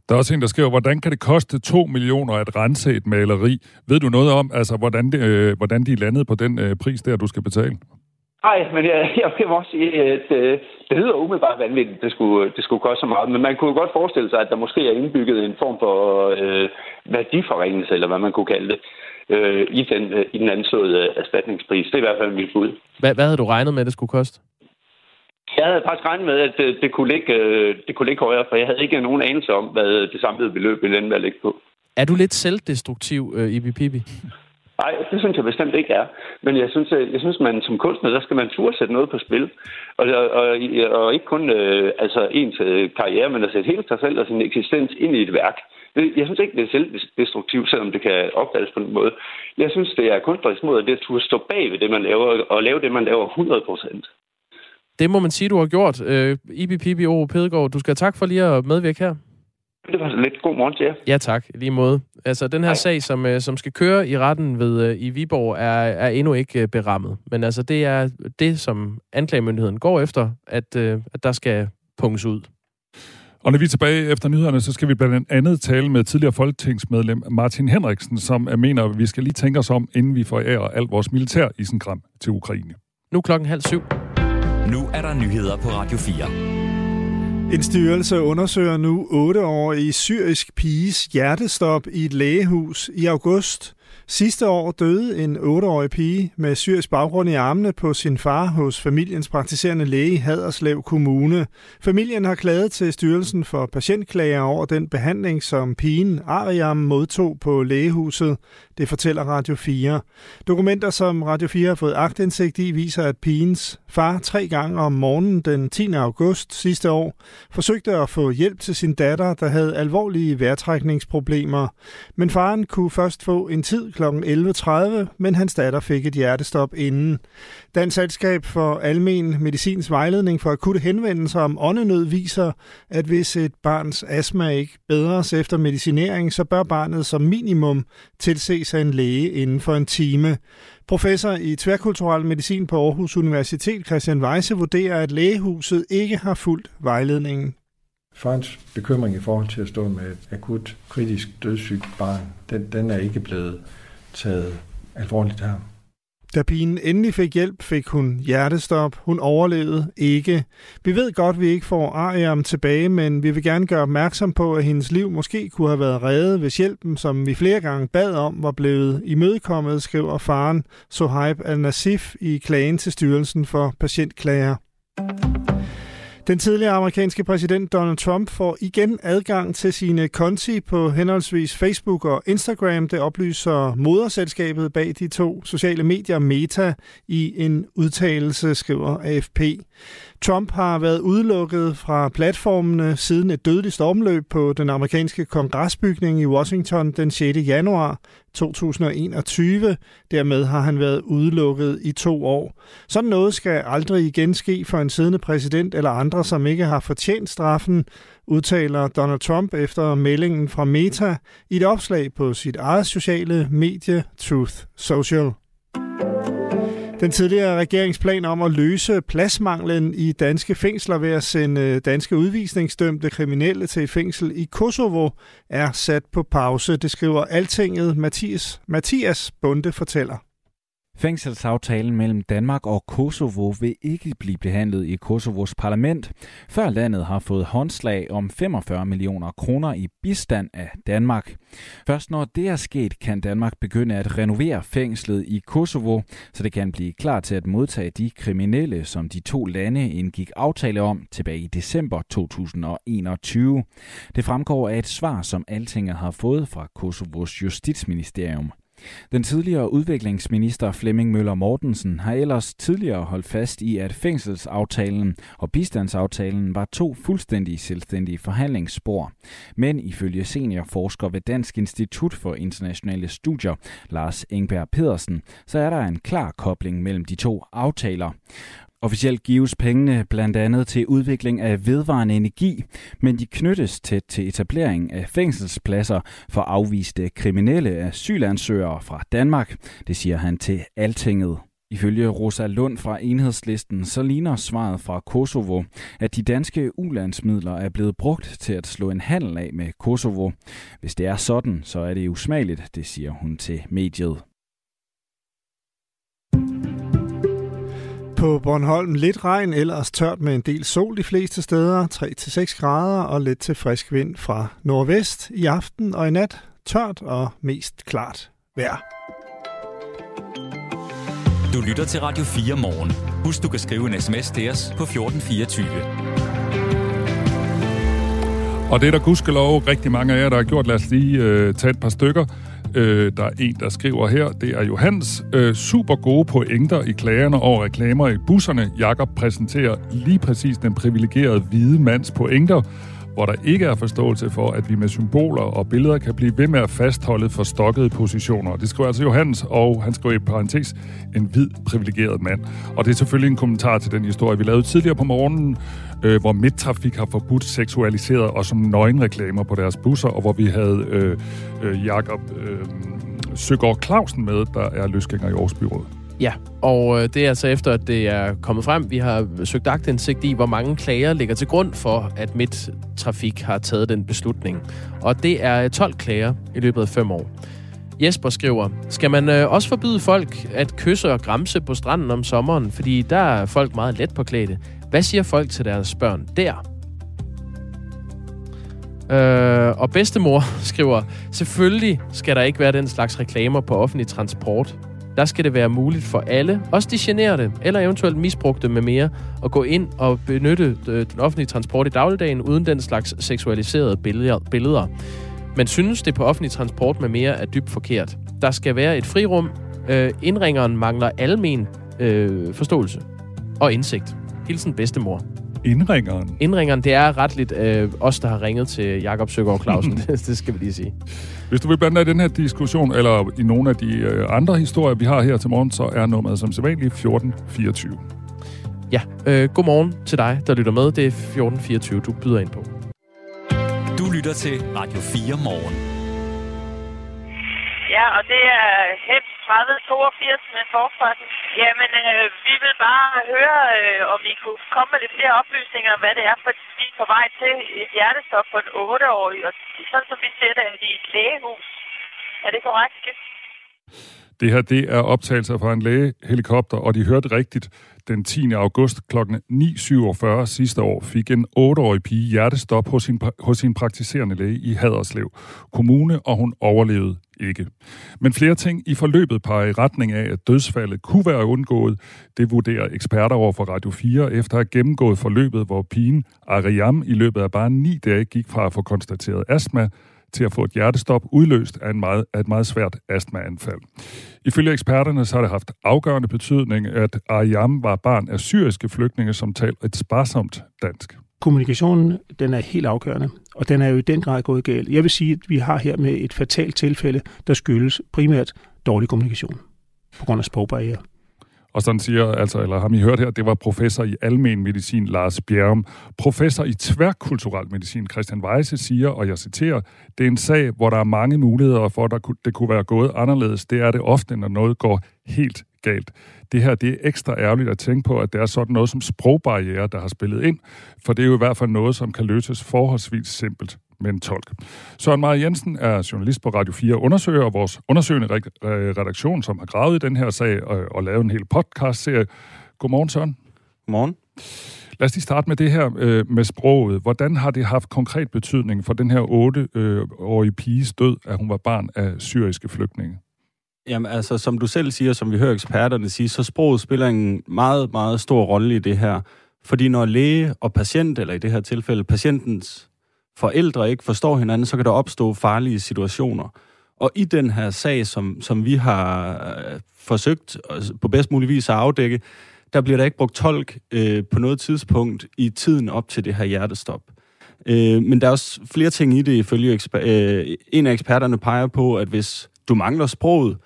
Der er også en, der skriver, hvordan kan det koste 2 millioner at rense et maleri? Ved du noget om, altså, hvordan, det, øh, hvordan de landede på den øh, pris der, du skal betale?
Nej, men jeg, jeg vil også sige, at øh, det lyder umiddelbart vanvittigt, det skulle, det skulle koste så meget. Men man kunne godt forestille sig, at der måske er indbygget en form for øh, værdiforringelse, eller hvad man kunne kalde det, øh, i, den, øh, i den anslåede erstatningspris. Det er i hvert fald mit bud.
Hvad, hvad havde du regnet med, at det skulle koste?
Jeg havde faktisk regnet med, at det, det, kunne ligge, øh, det kunne ligge højere, for jeg havde ikke nogen anelse om, hvad det samlede beløb ville ende med at ligge på.
Er du lidt selvdestruktiv, øh, Ibi Pibi?
Nej, det synes jeg bestemt ikke er. Men jeg synes, jeg, jeg synes man som kunstner, der skal man turde sætte noget på spil. Og, og, og ikke kun øh, altså ens øh, karriere, men at sætte hele sig selv og sin eksistens ind i et værk. Jeg synes ikke, det er selvdestruktivt, selvom det kan opdages på den måde. Jeg synes, det er kunstnerisk måde, at det er at turde stå bag ved det, man laver, og lave det, man laver 100 procent.
Det må man sige, du har gjort. Øh, Ibi Pibi Oro Pedegaard, du skal have tak for lige at medvirke her.
Det var lidt god morgen til jer.
Ja tak, lige måde. Altså, den her Hej. sag, som, øh, som skal køre i retten ved øh, i Viborg, er, er endnu ikke øh, berammet. Men altså, det er det, som anklagemyndigheden går efter, at, at der skal punkes ud.
Og når vi er tilbage efter nyhederne, så skal vi blandt andet tale med tidligere folketingsmedlem Martin Henriksen, som mener, at vi skal lige tænke os om, inden vi forærer alt vores militær isenkram til Ukraine.
Nu klokken halv syv.
Nu er der nyheder på Radio 4.
En styrelse undersøger nu 8-årige syrisk piges hjertestop i et lægehus i august. Sidste år døde en 8-årig pige med syrisk baggrund i armene på sin far hos familiens praktiserende læge i Haderslev Kommune. Familien har klaget til Styrelsen for Patientklager over den behandling, som pigen Ariam modtog på lægehuset. Det fortæller Radio 4. Dokumenter, som Radio 4 har fået agtindsigt i, viser, at pigens far tre gange om morgenen den 10. august sidste år forsøgte at få hjælp til sin datter, der havde alvorlige vejrtrækningsproblemer. Men faren kunne først få en tid kl. 11.30, men hans datter fik et hjertestop inden. Dansk Selskab for Almen Medicins vejledning for akutte henvendelser om åndenød viser, at hvis et barns astma ikke bedres efter medicinering, så bør barnet som minimum tilse sig en læge inden for en time. Professor i tværkulturel medicin på Aarhus Universitet, Christian Weisse, vurderer, at lægehuset ikke har fulgt vejledningen.
Farens bekymring i forhold til at stå med et akut kritisk dødssygt barn, den, den er ikke blevet taget alvorligt her.
Da pigen endelig fik hjælp, fik hun hjertestop. Hun overlevede ikke. Vi ved godt, at vi ikke får Ariam tilbage, men vi vil gerne gøre opmærksom på, at hendes liv måske kunne have været reddet, hvis hjælpen, som vi flere gange bad om, var blevet imødekommet, skriver faren Sohaib al-Nasif i klagen til Styrelsen for Patientklager. Den tidligere amerikanske præsident Donald Trump får igen adgang til sine konti på henholdsvis Facebook og Instagram. Det oplyser moderselskabet bag de to sociale medier Meta i en udtalelse, skriver AFP. Trump har været udelukket fra platformene siden et dødeligt stormløb på den amerikanske kongresbygning i Washington den 6. januar 2021. Dermed har han været udelukket i to år. Sådan noget skal aldrig igen ske for en siddende præsident eller andre, som ikke har fortjent straffen, udtaler Donald Trump efter meldingen fra Meta i et opslag på sit eget sociale medie Truth Social. Den tidligere regeringsplan om at løse pladsmanglen i danske fængsler ved at sende øh, danske udvisningsdømte kriminelle til et fængsel i Kosovo er sat på pause. Det skriver Altinget Mathias, Mathias Bunde fortæller.
Fængselsaftalen mellem Danmark og Kosovo vil ikke blive behandlet i Kosovos parlament, før landet har fået håndslag om 45 millioner kroner i bistand af Danmark. Først når det er sket, kan Danmark begynde at renovere fængslet i Kosovo, så det kan blive klar til at modtage de kriminelle, som de to lande indgik aftale om tilbage i december 2021. Det fremgår af et svar, som Altinget har fået fra Kosovos justitsministerium. Den tidligere udviklingsminister Flemming Møller Mortensen har ellers tidligere holdt fast i, at fængselsaftalen og bistandsaftalen var to fuldstændig selvstændige forhandlingsspor. Men ifølge seniorforsker ved Dansk Institut for Internationale Studier, Lars Engberg Pedersen, så er der en klar kobling mellem de to aftaler. Officielt gives pengene blandt andet til udvikling af vedvarende energi, men de knyttes tæt til etablering af fængselspladser for afviste kriminelle asylansøgere fra Danmark. Det siger han til Altinget. Ifølge Rosa Lund fra Enhedslisten, så ligner svaret fra Kosovo, at de danske ulandsmidler er blevet brugt til at slå en handel af med Kosovo. Hvis det er sådan, så er det usmageligt, det siger hun til mediet.
På Bornholm lidt regn, ellers tørt med en del sol de fleste steder, 3-6 grader og lidt til frisk vind fra nordvest. I aften og i nat tørt og mest klart vejr.
Du lytter til Radio 4 morgen. Husk, du kan skrive en sms til os på 1424.
Og det er der gudskelov rigtig mange af jer, der har gjort. Lad os lige øh, tage et par stykker. Øh, der er en, der skriver her, det er Johans. Øh, super gode pointer i klagerne over reklamer i busserne. Jakob præsenterer lige præcis den privilegerede hvide mands pointer, hvor der ikke er forståelse for, at vi med symboler og billeder kan blive ved med at fastholde forstokkede positioner. Det skriver altså Johannes, og han skriver i parentes, en hvid privilegeret mand. Og det er selvfølgelig en kommentar til den historie, vi lavede tidligere på morgenen, øh, hvor midttrafik har forbudt seksualiseret og som nøgenreklamer på deres busser, og hvor vi havde øh, øh, Jakob øh, Søgaard Clausen med, der er løsgænger i Aarhus Byråd.
Ja, og øh, det er altså efter, at det er kommet frem. Vi har søgt agtindsigt i, hvor mange klager ligger til grund for, at Midtrafik har taget den beslutning. Og det er øh, 12 klager i løbet af fem år. Jesper skriver, skal man øh, også forbyde folk at kysse og græmse på stranden om sommeren, fordi der er folk meget let på klæde. Hvad siger folk til deres børn der? Øh, og bedstemor skriver, selvfølgelig skal der ikke være den slags reklamer på offentlig transport. Der skal det være muligt for alle, også de generede eller eventuelt misbrugte med mere, at gå ind og benytte øh, den offentlige transport i dagligdagen uden den slags seksualiserede billeder. Men synes det på offentlig transport med mere er dybt forkert. Der skal være et frirum. Øh, indringeren mangler almen øh, forståelse og indsigt. Hilsen bedstemor.
Indringeren?
Indringeren, det er retligt øh, os, der har ringet til Jakob Søgaard Clausen. det skal vi lige sige.
Hvis du vil blande dig i den her diskussion, eller i nogle af de øh, andre historier, vi har her til morgen, så er nummeret som sædvanligt 1424.
Ja, øh, godmorgen til dig, der lytter med. Det er 1424, du byder ind på.
Du lytter til Radio 4 morgen.
Ja, og det er HEP 3082 med forfarten. Jamen, øh, vi vil bare høre, øh, om vi kunne komme med lidt flere oplysninger, hvad det er, for vi er på vej til et hjertestop på en 8-årig, og sådan som vi ser det i et lægehus. Er det korrekt, Skip?
Det her, det er optagelser fra en lægehelikopter, og de hørte rigtigt. Den 10. august kl. 9.47 sidste år fik en 8-årig pige hjertestop hos sin, hos sin praktiserende læge i Haderslev Kommune, og hun overlevede ikke. Men flere ting i forløbet peger i retning af, at dødsfaldet kunne være undgået. Det vurderer eksperter over for Radio 4 efter at have gennemgået forløbet, hvor pigen Ariam i løbet af bare ni dage gik fra at få konstateret astma til at få et hjertestop udløst af, en meget, af et meget svært astmaanfald. Ifølge eksperterne så har det haft afgørende betydning, at Ariam var barn af syriske flygtninge, som talte et sparsomt dansk.
Kommunikationen, den er helt afgørende, og den er jo i den grad gået galt. Jeg vil sige, at vi har her med et fatalt tilfælde, der skyldes primært dårlig kommunikation på grund af sprogbarriere.
Og sådan siger, altså, eller har I hørt her, det var professor i almen medicin Lars Bjerrum. Professor i tværkulturel medicin Christian Weise siger, og jeg citerer, det er en sag, hvor der er mange muligheder for, at det kunne være gået anderledes. Det er det ofte, når noget går helt galt. Det her det er ekstra ærgerligt at tænke på, at det er sådan noget som sprogbarriere, der har spillet ind, for det er jo i hvert fald noget, som kan løses forholdsvis simpelt med en tolk. Søren Maja Jensen er journalist på Radio 4 undersøger vores undersøgende redaktion, som har gravet i den her sag og, og lavet en hel podcast-serie. Godmorgen, Søren.
Godmorgen.
Lad os lige starte med det her øh, med sproget. Hvordan har det haft konkret betydning for den her 8-årige piges død, at hun var barn af syriske flygtninge?
Jamen altså, som du selv siger, som vi hører eksperterne sige, så sproget spiller en meget, meget stor rolle i det her. Fordi når læge og patient, eller i det her tilfælde patientens forældre ikke forstår hinanden, så kan der opstå farlige situationer. Og i den her sag, som, som vi har øh, forsøgt øh, på bedst mulig vis at afdække, der bliver der ikke brugt tolk øh, på noget tidspunkt i tiden op til det her hjertestop. Øh, men der er også flere ting i det, ifølge eksper- øh, en af eksperterne peger på, at hvis du mangler sproget,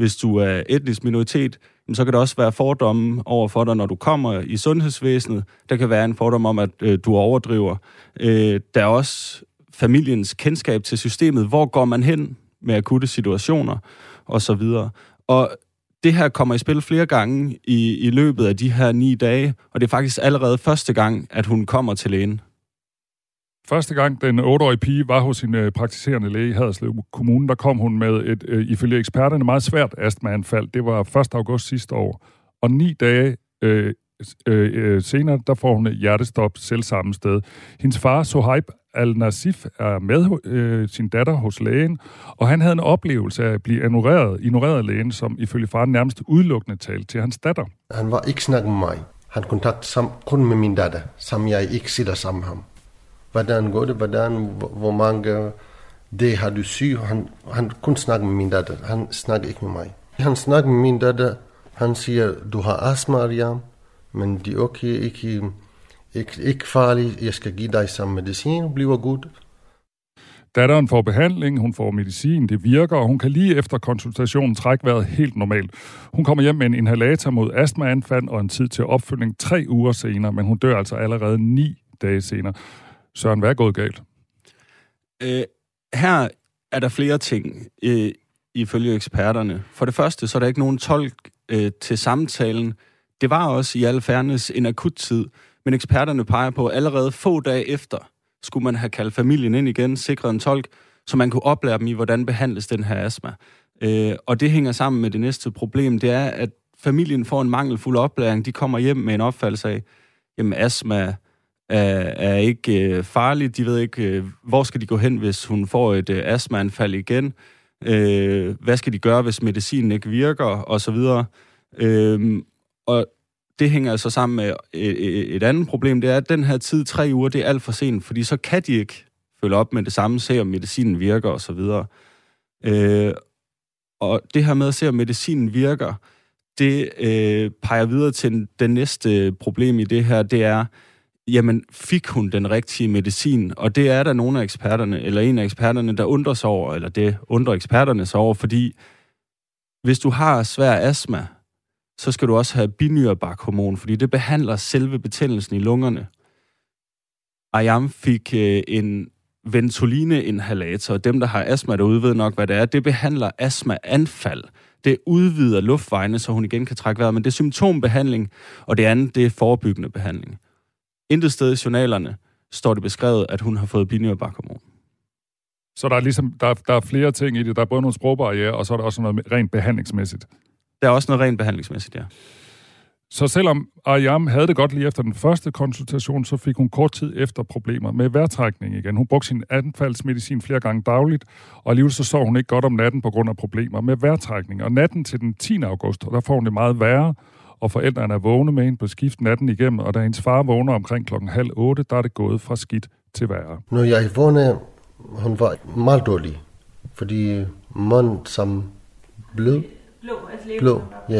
hvis du er etnisk minoritet, så kan der også være fordomme over for dig, når du kommer i sundhedsvæsenet. Der kan være en fordom om, at øh, du overdriver. Øh, der er også familiens kendskab til systemet. Hvor går man hen med akutte situationer og så videre. Og det her kommer i spil flere gange i, i løbet af de her ni dage, og det er faktisk allerede første gang, at hun kommer til lægen.
Første gang den 8-årige pige var hos sin øh, praktiserende læge i Haderslev Kommune, der kom hun med et, øh, ifølge eksperterne, meget svært astmaanfald. Det var 1. august sidste år. Og ni dage øh, øh, øh, senere, der får hun hjertestop selv samme sted. Hendes far, Sohaib al-Nasif, er med øh, sin datter hos lægen, og han havde en oplevelse af at blive ignoreret, ignoreret af lægen, som ifølge faren nærmest udelukkende talte til hans datter.
Han var ikke snakket med mig. Han kontaktede kun med min datter, som jeg ikke sidder sammen med ham hvordan går det, hvordan, hvor mange det har du syg. Han, han kun snakker med min datter, han snakker ikke med mig. Han snakker med min datter, han siger, du har astma, Ariam, men det er okay, ikke, ikke, ikke farligt, jeg skal give dig samme medicin, bliver godt.
Datteren får behandling, hun får medicin, det virker, og hun kan lige efter konsultationen trække vejret helt normalt. Hun kommer hjem med en inhalator mod astmaanfald og en tid til opfølgning tre uger senere, men hun dør altså allerede ni dage senere. Søren, hvad er gået galt?
Øh, her er der flere ting, øh, ifølge eksperterne. For det første, så er der ikke nogen tolk øh, til samtalen. Det var også i alle færnes en akut tid, men eksperterne peger på, at allerede få dage efter skulle man have kaldt familien ind igen, sikret en tolk, så man kunne oplære dem i, hvordan behandles den her astma. Øh, og det hænger sammen med det næste problem, det er, at familien får en mangelfuld oplæring. De kommer hjem med en opfattelse af, jamen astma er, er ikke øh, farligt. De ved ikke, øh, hvor skal de gå hen, hvis hun får et øh, astmaanfald igen. Øh, hvad skal de gøre, hvis medicinen ikke virker, og så videre. Øh, og det hænger altså sammen med et, et andet problem, det er, at den her tid, tre uger, det er alt for sent, fordi så kan de ikke følge op med det samme, se om medicinen virker, og så videre. Øh, og det her med at se, om medicinen virker, det øh, peger videre til den næste problem i det her, det er, jamen, fik hun den rigtige medicin? Og det er der nogle af eksperterne, eller en af eksperterne, der undrer sig over, eller det undrer eksperterne sig over, fordi hvis du har svær astma, så skal du også have binyrebarkhormon, fordi det behandler selve betændelsen i lungerne. Ayam fik øh, en ventoline-inhalator. Dem, der har astma derude, ved nok, hvad det er. Det behandler astmaanfald. Det udvider luftvejene, så hun igen kan trække vejret. Men det er symptombehandling, og det andet, det er forebyggende behandling. Intet sted i journalerne står det beskrevet, at hun har fået binyrebarkhormon.
Så der er ligesom der, der er flere ting i det. Der er både nogle sprogbarriere, og så er der også noget rent behandlingsmæssigt.
Der er også noget rent behandlingsmæssigt, ja.
Så selvom Ariam havde det godt lige efter den første konsultation, så fik hun kort tid efter problemer med vejrtrækning igen. Hun brugte sin anfaldsmedicin flere gange dagligt, og alligevel så sov hun ikke godt om natten på grund af problemer med vejrtrækning. Og natten til den 10. august, der får hun det meget værre, og forældrene er vågne med hende på skift natten igennem, og da hendes far vågner omkring klokken halv otte, der er det gået fra skidt til værre.
Når jeg vågnede, hun var meget dårlig, fordi mand som blød.
Blå, altså
Blå, ja.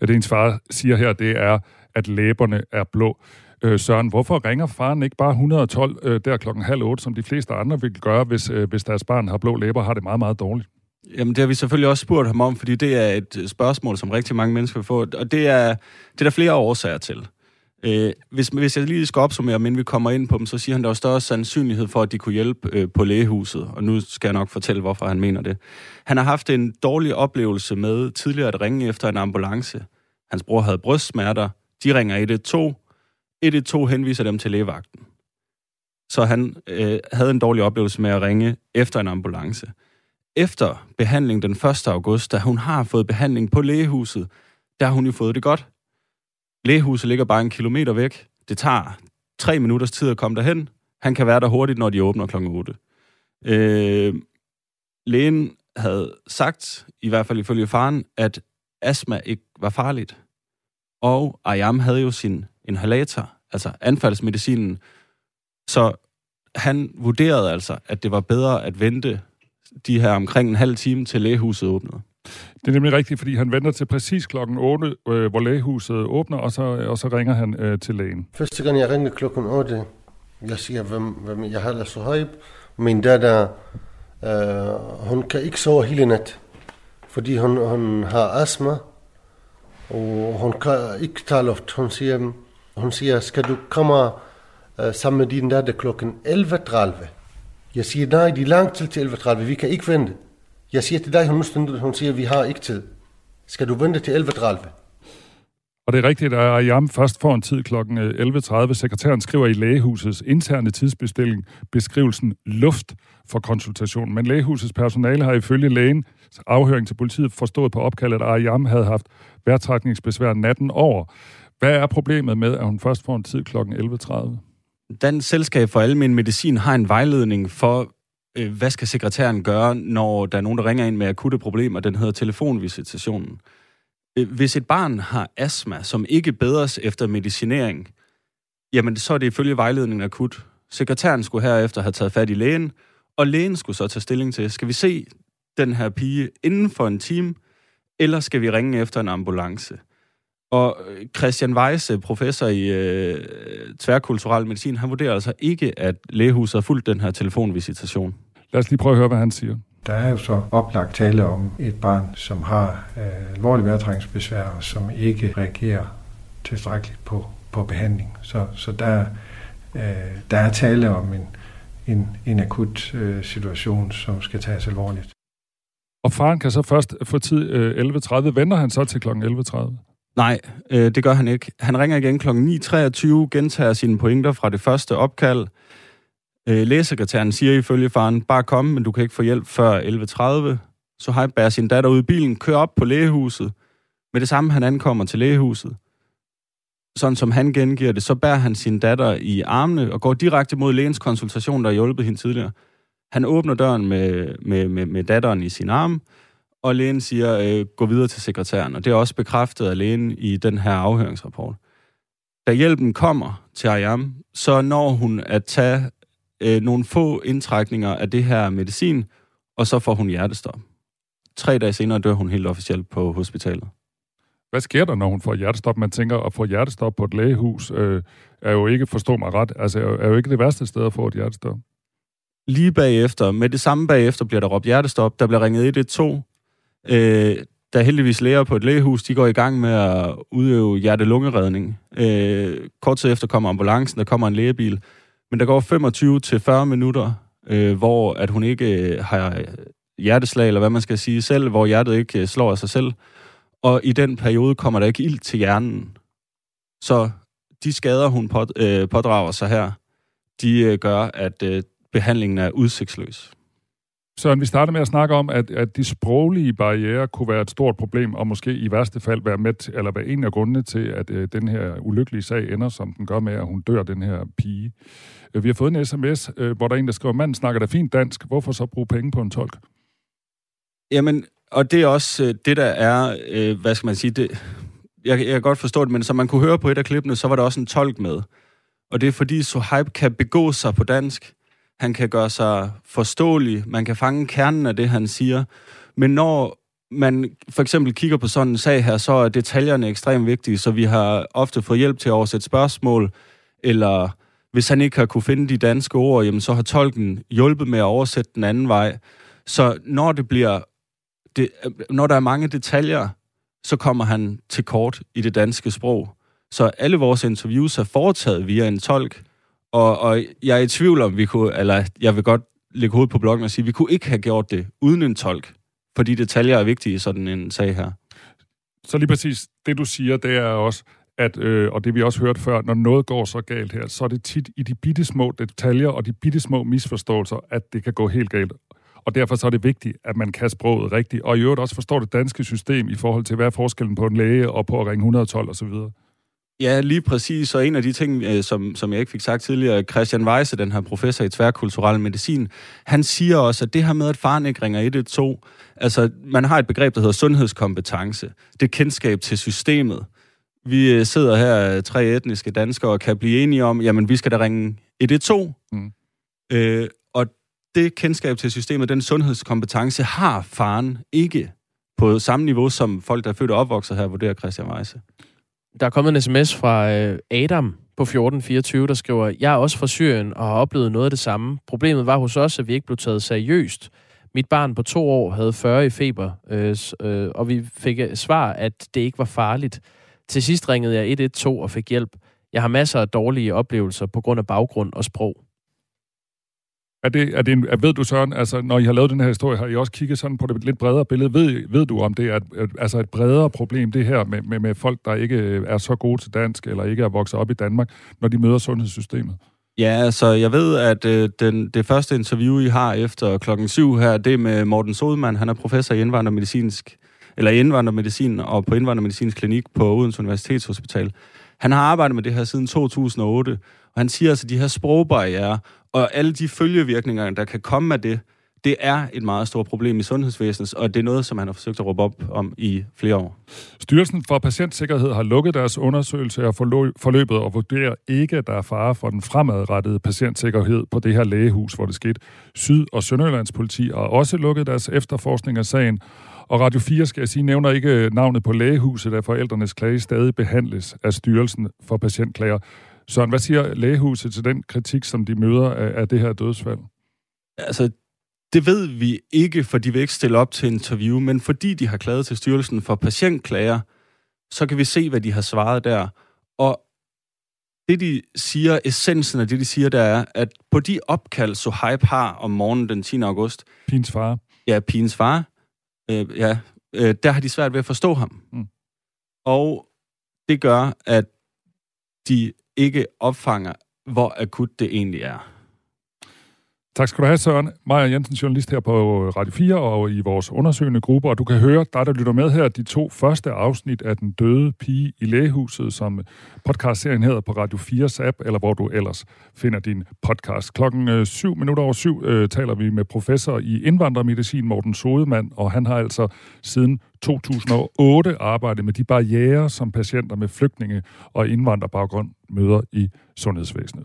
Ja, det hendes far siger her, det er, at læberne er blå. Øh, Søren, hvorfor ringer faren ikke bare 112 øh, der klokken halv otte, som de fleste andre vil gøre, hvis, øh, hvis deres barn har blå læber har det meget, meget dårligt?
Jamen, det har vi selvfølgelig også spurgt ham om, fordi det er et spørgsmål, som rigtig mange mennesker vil få, og det er, det er der flere årsager til. Øh, hvis, hvis jeg lige skal opsummere, men vi kommer ind på dem, så siger han, der er større sandsynlighed for, at de kunne hjælpe øh, på lægehuset, og nu skal jeg nok fortælle, hvorfor han mener det. Han har haft en dårlig oplevelse med tidligere at ringe efter en ambulance. Hans bror havde brystsmerter. De ringer 112. 112 henviser dem til lægevagten. Så han øh, havde en dårlig oplevelse med at ringe efter en ambulance. Efter behandling den 1. august, da hun har fået behandling på lægehuset, der har hun jo fået det godt. Lægehuset ligger bare en kilometer væk. Det tager tre minutters tid at komme derhen. Han kan være der hurtigt, når de åbner kl. 8. Øh, lægen havde sagt, i hvert fald ifølge faren, at astma ikke var farligt. Og Ayam havde jo sin inhalator, altså anfaldsmedicinen. Så han vurderede altså, at det var bedre at vente de her omkring en halv time til lægehuset åbnede.
Det er nemlig rigtigt, fordi han venter til præcis klokken 8, øh, hvor lægehuset åbner, og så, og så ringer han øh, til lægen.
Første gang jeg ringede klokken 8, jeg siger, hvem, hvem jeg hedder Suhaib. Min datter, øh, hun kan ikke sove hele nat, fordi hun, hun har astma, og hun kan ikke tage luft. Hun siger, hun siger skal du komme øh, sammen med din datter klokken 11.30? Jeg siger, nej, de er lang tid til 11.30, vi kan ikke vente. Jeg siger til dig, hun, hun siger, vi har ikke tid. Skal du vente til 11.30?
Og det er rigtigt, at Ayam først får en tid kl. 11.30. Øh, Sekretæren skriver i lægehusets interne tidsbestilling beskrivelsen luft for konsultation. Men lægehusets personale har ifølge lægen afhøring til politiet forstået på opkaldet, at Ayam havde haft værtrækningsbesvær natten over. Hvad er problemet med, at hun først får en tid kl. 11.30?
Dansk Selskab for Almen Medicin har en vejledning for, øh, hvad skal sekretæren gøre, når der er nogen, der ringer ind med akutte problemer. Den hedder telefonvisitationen. Øh, hvis et barn har astma, som ikke bedres efter medicinering, jamen så er det ifølge vejledningen akut. Sekretæren skulle herefter have taget fat i lægen, og lægen skulle så tage stilling til, skal vi se den her pige inden for en time, eller skal vi ringe efter en ambulance? Og øh, Christian Weisse, professor i øh, tværkulturel medicin, han vurderer altså ikke, at lægehuset har fulgt den her telefonvisitation.
Lad os lige prøve at høre, hvad han siger.
Der er jo så oplagt tale om et barn, som har øh, alvorlig vejrtrækningsbesvær, og som ikke reagerer tilstrækkeligt på, på behandling. Så, så der, øh, der er tale om en, en, en akut øh, situation, som skal tages alvorligt.
Og faren kan så først få tid øh, 11.30. Venter han så til kl. 11.30?
Nej, øh, det gør han ikke. Han ringer igen kl. 9.23, gentager sine pointer fra det første opkald. Øh, lægesekretæren siger ifølge faren, bare kom, men du kan ikke få hjælp før 11.30. Så har bærer sin datter ud i bilen, kører op på lægehuset. Med det samme, han ankommer til lægehuset, sådan som han gengiver det, så bærer han sin datter i armene og går direkte mod lægens konsultation, der har hjulpet hende tidligere. Han åbner døren med, med, med, med datteren i sin arm, og lægen siger, øh, gå videre til sekretæren. Og det er også bekræftet af lægen i den her afhøringsrapport. Da hjælpen kommer til Ayam, så når hun at tage øh, nogle få indtrækninger af det her medicin, og så får hun hjertestop. Tre dage senere dør hun helt officielt på hospitalet.
Hvad sker der, når hun får hjertestop? Man tænker, at få hjertestop på et lægehus øh, er jo ikke, forstå mig ret, altså er jo ikke det værste sted at få et hjertestop.
Lige bagefter, med det samme bagefter, bliver der råbt hjertestop. Der bliver ringet 112. Øh, der er heldigvis læger på et lægehus, de går i gang med at udøve hjertelungeredning. Øh, kort tid efter kommer ambulancen, der kommer en lægebil. Men der går 25 til 40 minutter, øh, hvor at hun ikke øh, har hjerteslag, eller hvad man skal sige selv, hvor hjertet ikke øh, slår af sig selv. Og i den periode kommer der ikke ild til hjernen. Så de skader, hun på, øh, pådrager sig her, de øh, gør, at øh, behandlingen er udsigtsløs.
Så vi starter med at snakke om, at, at de sproglige barriere kunne være et stort problem, og måske i værste fald være med, eller være en af grundene til, at øh, den her ulykkelige sag ender, som den gør med, at hun dør, den her pige. Øh, vi har fået en sms, øh, hvor der er en, der skriver, manden snakker da fint dansk, hvorfor så bruge penge på en tolk?
Jamen, og det er også øh, det, der er, øh, hvad skal man sige, det, jeg, jeg kan godt forstå det, men som man kunne høre på et af klippene, så var der også en tolk med. Og det er fordi Sohaib kan begå sig på dansk, han kan gøre sig forståelig, man kan fange kernen af det, han siger. Men når man for eksempel kigger på sådan en sag her, så er detaljerne ekstremt vigtige, så vi har ofte fået hjælp til at oversætte spørgsmål, eller hvis han ikke har kunne finde de danske ord, jamen så har tolken hjulpet med at oversætte den anden vej. Så når det bliver, det, når der er mange detaljer, så kommer han til kort i det danske sprog. Så alle vores interviews er foretaget via en tolk, og, og jeg er i tvivl om, vi kunne, eller jeg vil godt lægge hovedet på blokken og sige, at vi kunne ikke have gjort det uden en tolk, fordi detaljer er vigtige i sådan en sag her.
Så lige præcis det, du siger, det er også, at, øh, og det vi også hørt før, når noget går så galt her, så er det tit i de bitte små detaljer og de bitte små misforståelser, at det kan gå helt galt. Og derfor så er det vigtigt, at man kan sproget rigtigt, og i øvrigt også forstår det danske system i forhold til, hvad er forskellen på en læge og på at ringe 112 osv.
Ja, lige præcis. Og en af de ting, øh, som, som jeg ikke fik sagt tidligere, Christian Weisse, den her professor i tværkulturel medicin, han siger også, at det her med, at faren ikke ringer 112, altså man har et begreb, der hedder sundhedskompetence. Det er kendskab til systemet. Vi øh, sidder her, tre etniske danskere, og kan blive enige om, jamen vi skal da ringe 112. Mm. Øh, og det kendskab til systemet, den sundhedskompetence, har faren ikke på samme niveau som folk, der er født og opvokset her, vurderer Christian Weisse.
Der er kommet en sms fra øh, Adam på 1424, der skriver, Jeg er også fra Syrien og har oplevet noget af det samme. Problemet var hos os, at vi ikke blev taget seriøst. Mit barn på to år havde 40 i feber, øh, øh, og vi fik øh, svar, at det ikke var farligt. Til sidst ringede jeg 112 og fik hjælp. Jeg har masser af dårlige oplevelser på grund af baggrund og sprog.
Er det, er det en, er, ved du, Søren, altså, når I har lavet den her historie, har I også kigget sådan på det lidt bredere billede? Ved, ved du, om det er et, altså et bredere problem, det her med, med, med folk, der ikke øh, er så gode til dansk, eller ikke er vokset op i Danmark, når de møder sundhedssystemet?
Ja, altså, jeg ved, at øh, den, det første interview, I har efter klokken syv her, det er med Morten Sodemann. Han er professor i indvandrermedicinsk, eller indvandrermedicin og på indvandrermedicinsk klinik på Odense Universitetshospital. Han har arbejdet med det her siden 2008, og han siger altså, at de her sprogbarriere og alle de følgevirkninger, der kan komme af det, det er et meget stort problem i sundhedsvæsenet, og det er noget, som han har forsøgt at råbe op om i flere år.
Styrelsen for Patientsikkerhed har lukket deres undersøgelse af forløbet og vurderer ikke, at der er fare for den fremadrettede patientsikkerhed på det her lægehus, hvor det skete. Syd- og Sønderjyllands politi har også lukket deres efterforskning af sagen, og Radio 4, skal jeg sige, nævner ikke navnet på lægehuset, da forældrenes klage stadig behandles af Styrelsen for Patientklager. Søren, hvad siger lægehuset til den kritik, som de møder af, af det her dødsfald?
Altså, det ved vi ikke, for de vil ikke stille op til interview, men fordi de har klaget til Styrelsen for Patientklager, så kan vi se, hvad de har svaret der. Og det, de siger, essensen af det, de siger, der er, at på de opkald, så Hype har om morgenen den 10. august...
Pins far.
Ja, Pins far. øh, ja, øh, der har de svært ved at forstå ham. Mm. Og det gør, at de ikke opfanger, hvor akut det egentlig er.
Tak skal du have, Søren. Maja Jensen, journalist her på Radio 4 og i vores undersøgende gruppe. Og du kan høre, dig der lytter med her, de to første afsnit af Den døde pige i lægehuset, som podcastserien hedder på Radio 4's app, eller hvor du ellers finder din podcast. Klokken øh, 7 minutter over syv øh, taler vi med professor i indvandrermedicin, Morten Sodemann, og han har altså siden 2008 arbejdet med de barriere, som patienter med flygtninge og indvandrerbaggrund møder i sundhedsvæsenet.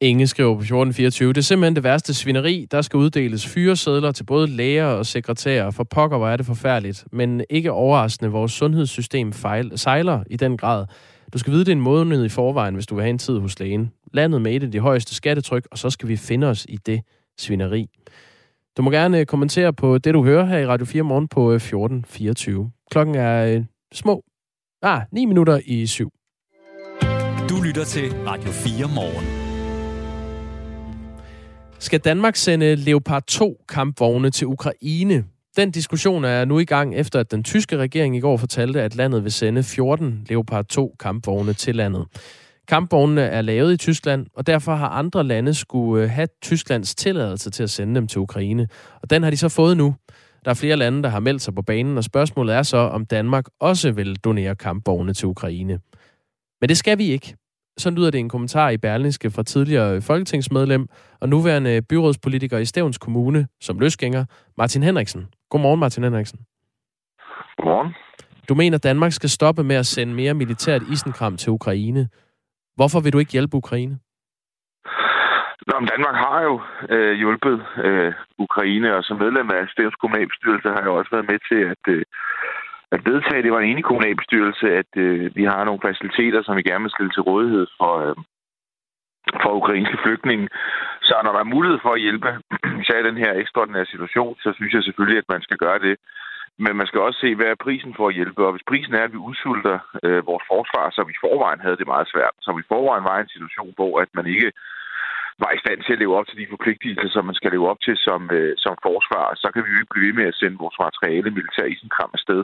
Inge skriver på 1424, det er simpelthen det værste svineri. Der skal uddeles fyresedler til både læger og sekretærer. For pokker, hvor er det forfærdeligt. Men ikke overraskende, vores sundhedssystem fejl, sejler i den grad. Du skal vide, det er en måned i forvejen, hvis du vil have en tid hos lægen. Landet med et af de højeste skattetryk, og så skal vi finde os i det svineri. Du må gerne øh, kommentere på det, du hører her i Radio 4 morgen på øh, 1424. Klokken er øh, små. Ah, 9 minutter i syv.
Du lytter til Radio 4 morgen.
Skal Danmark sende Leopard 2 kampvogne til Ukraine? Den diskussion er nu i gang, efter at den tyske regering i går fortalte, at landet vil sende 14 Leopard 2 kampvogne til landet. Kampvognene er lavet i Tyskland, og derfor har andre lande skulle øh, have Tysklands tilladelse til at sende dem til Ukraine. Og den har de så fået nu. Der er flere lande, der har meldt sig på banen, og spørgsmålet er så, om Danmark også vil donere kampvogne til Ukraine. Men det skal vi ikke. Så lyder det en kommentar i Berlingske fra tidligere folketingsmedlem og nuværende byrådspolitiker i Stævns Kommune som løsgænger, Martin Henriksen. Godmorgen, Martin Henriksen.
Godmorgen.
Du mener, Danmark skal stoppe med at sende mere militært isenkram til Ukraine. Hvorfor vil du ikke hjælpe Ukraine?
Nå, men Danmark har jo øh, hjulpet øh, Ukraine, og som medlem af Stævns kommunalbestyrelse har jeg også været med til at øh, at vedtage, det var en enig kommunalbestyrelse, at øh, vi har nogle faciliteter, som vi gerne vil stille til rådighed for, øh, for ukrainske flygtninge. Så når der er mulighed for at hjælpe, især i den her ekstraordinære situation, så synes jeg selvfølgelig, at man skal gøre det. Men man skal også se, hvad er prisen for at hjælpe. Og hvis prisen er, at vi udsulter øh, vores forsvar, så vi i forvejen havde det meget svært, så vi i forvejen var i en situation, hvor at man ikke var i stand til at leve op til de forpligtelser, som man skal leve op til som, øh, som forsvar, så kan vi jo ikke blive ved med at sende vores materiale militær isenkram afsted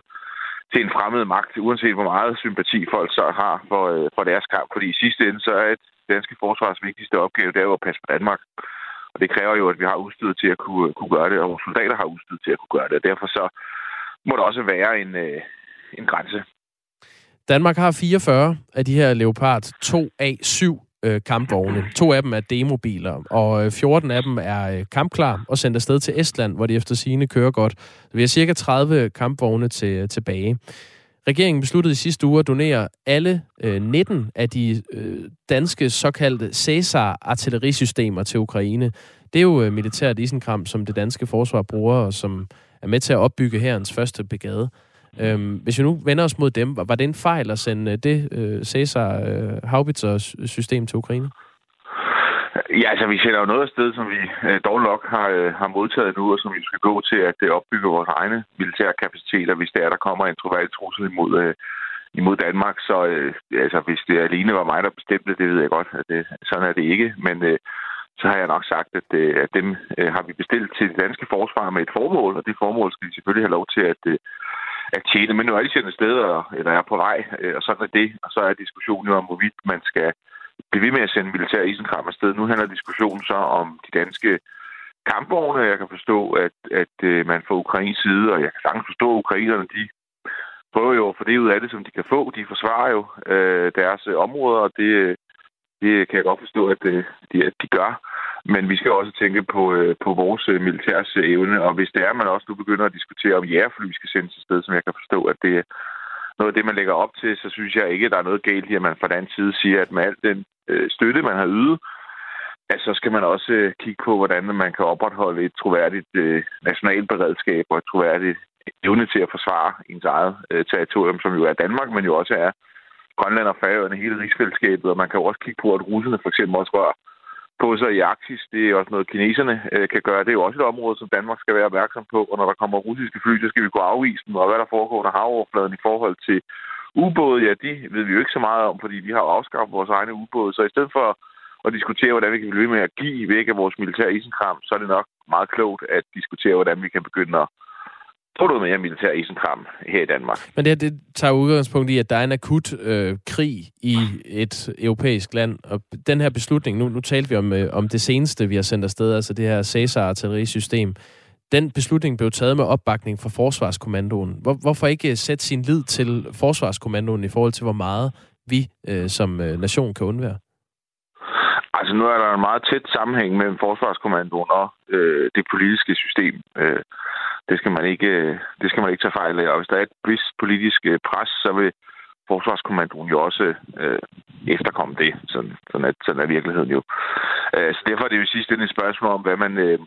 til en fremmed magt, uanset hvor meget sympati folk så har for, øh, for deres kamp. Fordi i sidste ende, så er et danske forsvars vigtigste opgave, det er jo at passe på Danmark. Og det kræver jo, at vi har udstyret til at kunne, kunne gøre det, og vores soldater har udstyret til at kunne gøre det. Og derfor så må der også være en, øh, en grænse.
Danmark har 44 af de her Leopard 2A7 øh, kampvogne. To af dem er demobiler, og øh, 14 af dem er øh, kampklar og sendt afsted til Estland, hvor de efter sine kører godt. Så Vi har cirka 30 kampvogne til, øh, tilbage. Regeringen besluttede i sidste uge at donere alle øh, 19 af de øh, danske såkaldte Cæsar-artillerisystemer til Ukraine. Det er jo øh, militært isenkram, som det danske forsvar bruger, og som er med til at opbygge herrens første brigade. Mm. Øhm, hvis vi nu vender os mod dem, var det en fejl at sende øh, det øh, Cæsar øh, Haubitzer-system til Ukraine?
Ja, altså vi sender jo noget afsted, som vi øh, dog nok har, øh, har modtaget nu, og som vi skal gå til at øh, opbygge vores egne militære kapaciteter, hvis der, der kommer en troværdig trussel imod, øh, imod Danmark. Så øh, altså, hvis det alene var mig, der bestemte, det ved jeg godt, at det, sådan er det ikke. Men øh, så har jeg nok sagt, at, øh, at dem øh, har vi bestilt til det danske forsvar med et formål, og det formål skal de selvfølgelig have lov til at, øh, at tjene. Men nu er de sendt sted, eller er på vej, øh, og sådan er det. Og så er diskussionen jo om, hvorvidt man skal blive ved med at sende militær isenkram afsted. Nu handler diskussionen så om de danske kampvogne. Jeg kan forstå, at, at øh, man fra Ukrains side, og jeg kan sagtens forstå, at ukrainerne, de prøver jo at få det ud af det, som de kan få. De forsvarer jo øh, deres områder, og det, det kan jeg godt forstå, at, øh, de, at de gør. Men vi skal også tænke på, øh, på vores øh, militærs øh, evne, og hvis det er, man også nu begynder at diskutere, om jægerfly skal sendes til sted, som jeg kan forstå, at det er noget af det, man lægger op til, så synes jeg ikke, at der er noget galt i, at man fra den side siger, at med al den øh, støtte, man har ydet, at så skal man også øh, kigge på, hvordan man kan opretholde et troværdigt øh, nationalt beredskab og et troværdigt evne til at forsvare ens eget øh, territorium, som jo er Danmark, men jo også er Grønland og Færøerne, hele rigsfællesskabet, og man kan jo også kigge på, at russerne for eksempel også rører på sig i Arktis. Det er også noget, kineserne øh, kan gøre. Det er jo også et område, som Danmark skal være opmærksom på. Og når der kommer russiske fly, så skal vi kunne afvise dem. Og hvad der foregår der havoverfladen i forhold til ubåde, ja, de ved vi jo ikke så meget om, fordi vi har jo afskaffet vores egne ubåde. Så i stedet for at diskutere, hvordan vi kan blive med at give væk af vores militære isenkram, så er det nok meget klogt at diskutere, hvordan vi kan begynde at få noget mere militær isenkram her i Danmark.
Men det, det tager udgangspunkt i, at der er en akut øh, krig i et europæisk land, og den her beslutning, nu, nu talte vi om, øh, om det seneste, vi har sendt afsted, altså det her Cæsar-artillerisystem, den beslutning blev taget med opbakning fra Forsvarskommandoen. Hvor, hvorfor ikke sætte sin lid til Forsvarskommandoen i forhold til, hvor meget vi øh, som øh, nation kan undvære?
Altså nu er der en meget tæt sammenhæng mellem Forsvarskommandoen og øh, det politiske system. Øh, det, skal man ikke, det skal man ikke tage fejl af. Og hvis der er et vis politisk øh, pres, så vil Forsvarskommandoen jo også øh, efterkomme det. Sådan, sådan, er, sådan er virkeligheden jo. Øh, så derfor er det jo sidst et spørgsmål om, hvad man, øh,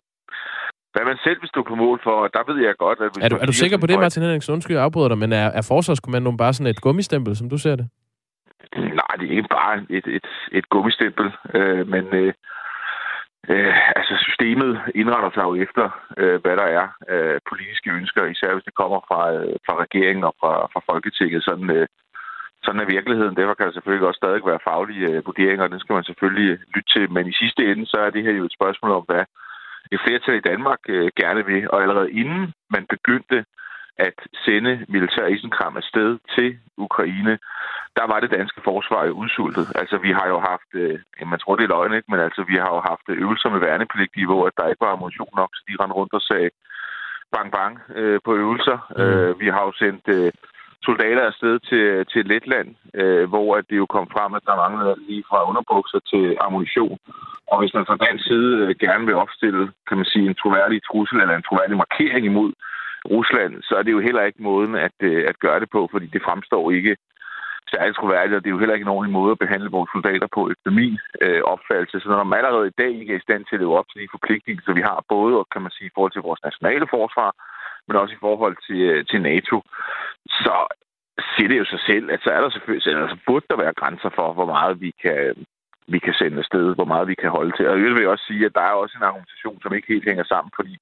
hvad man selv vil stå på mål for. Og der ved jeg godt, at...
Hvis er du, er du sikker på det, Martin Henriksen? Undskyld, jeg afbryder dig, men er, er Forsvarskommandoen bare sådan et gummistempel, som du ser det?
Nej, det er ikke bare et, et, et gummistempel, øh, men øh, øh, altså systemet indretter sig jo efter, øh, hvad der er øh, politiske ønsker, især hvis det kommer fra, øh, fra regeringen og fra, fra Folketinget. Sådan, øh, sådan er virkeligheden. Derfor kan der selvfølgelig også stadig være faglige øh, vurderinger, og den skal man selvfølgelig lytte til. Men i sidste ende, så er det her jo et spørgsmål om, hvad et flertal i Danmark øh, gerne vil. Og allerede inden man begyndte at sende militær isenkram afsted til Ukraine, der var det danske forsvar jo udsultet. Altså, vi har jo haft, øh, man tror, det er løgn, ikke? men altså, vi har jo haft øvelser med værnepligtige, hvor der ikke var ammunition nok, så de rendte rundt og sagde bang bang øh, på øvelser. Mm. Øh, vi har jo sendt øh, soldater afsted til, til Letland, øh, hvor at det jo kom frem, at der manglede lige fra underbukser til ammunition. Og hvis man fra dansk side øh, gerne vil opstille, kan man sige, en troværdig trussel eller en troværdig markering imod Rusland, så er det jo heller ikke måden at, øh, at gøre det på, fordi det fremstår ikke særligt troværdigt, og det er jo heller ikke en ordentlig måde at behandle vores soldater på efter min øh, opfattelse. Så når man allerede i dag ikke er i stand til at leve op til de forpligtelser, vi har, både kan man sige, i forhold til vores nationale forsvar, men også i forhold til, øh, til NATO, så siger det jo sig selv, at så er der selvfølgelig, altså burde der være grænser for, hvor meget vi kan, vi kan sende afsted, hvor meget vi kan holde til. Og jeg vil også sige, at der er også en argumentation, som ikke helt hænger sammen, fordi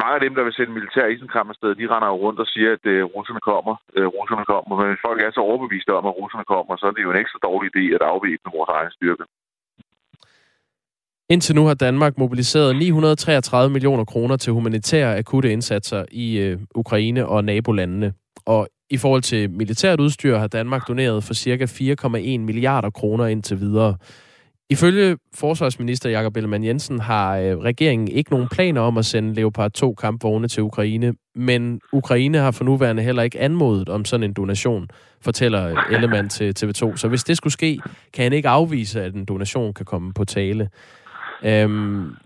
mange af dem, der vil sende militær isenkram afsted, de render jo rundt og siger, at øh, russerne kommer. Øh, russerne kommer. Men hvis folk er så overbeviste om, at russerne kommer, så er det jo en ekstra dårlig idé at afvæbne vores egen styrke.
Indtil nu har Danmark mobiliseret 933 millioner kroner til humanitære akutte indsatser i øh, Ukraine og nabolandene. Og i forhold til militært udstyr har Danmark doneret for ca. 4,1 milliarder kroner indtil videre. Ifølge forsvarsminister Jakob Ellemann Jensen har øh, regeringen ikke nogen planer om at sende Leopard 2 kampvogne til Ukraine, men Ukraine har for nuværende heller ikke anmodet om sådan en donation, fortæller Ellemann til TV2. Så hvis det skulle ske, kan han ikke afvise, at en donation kan komme på tale. Øhm,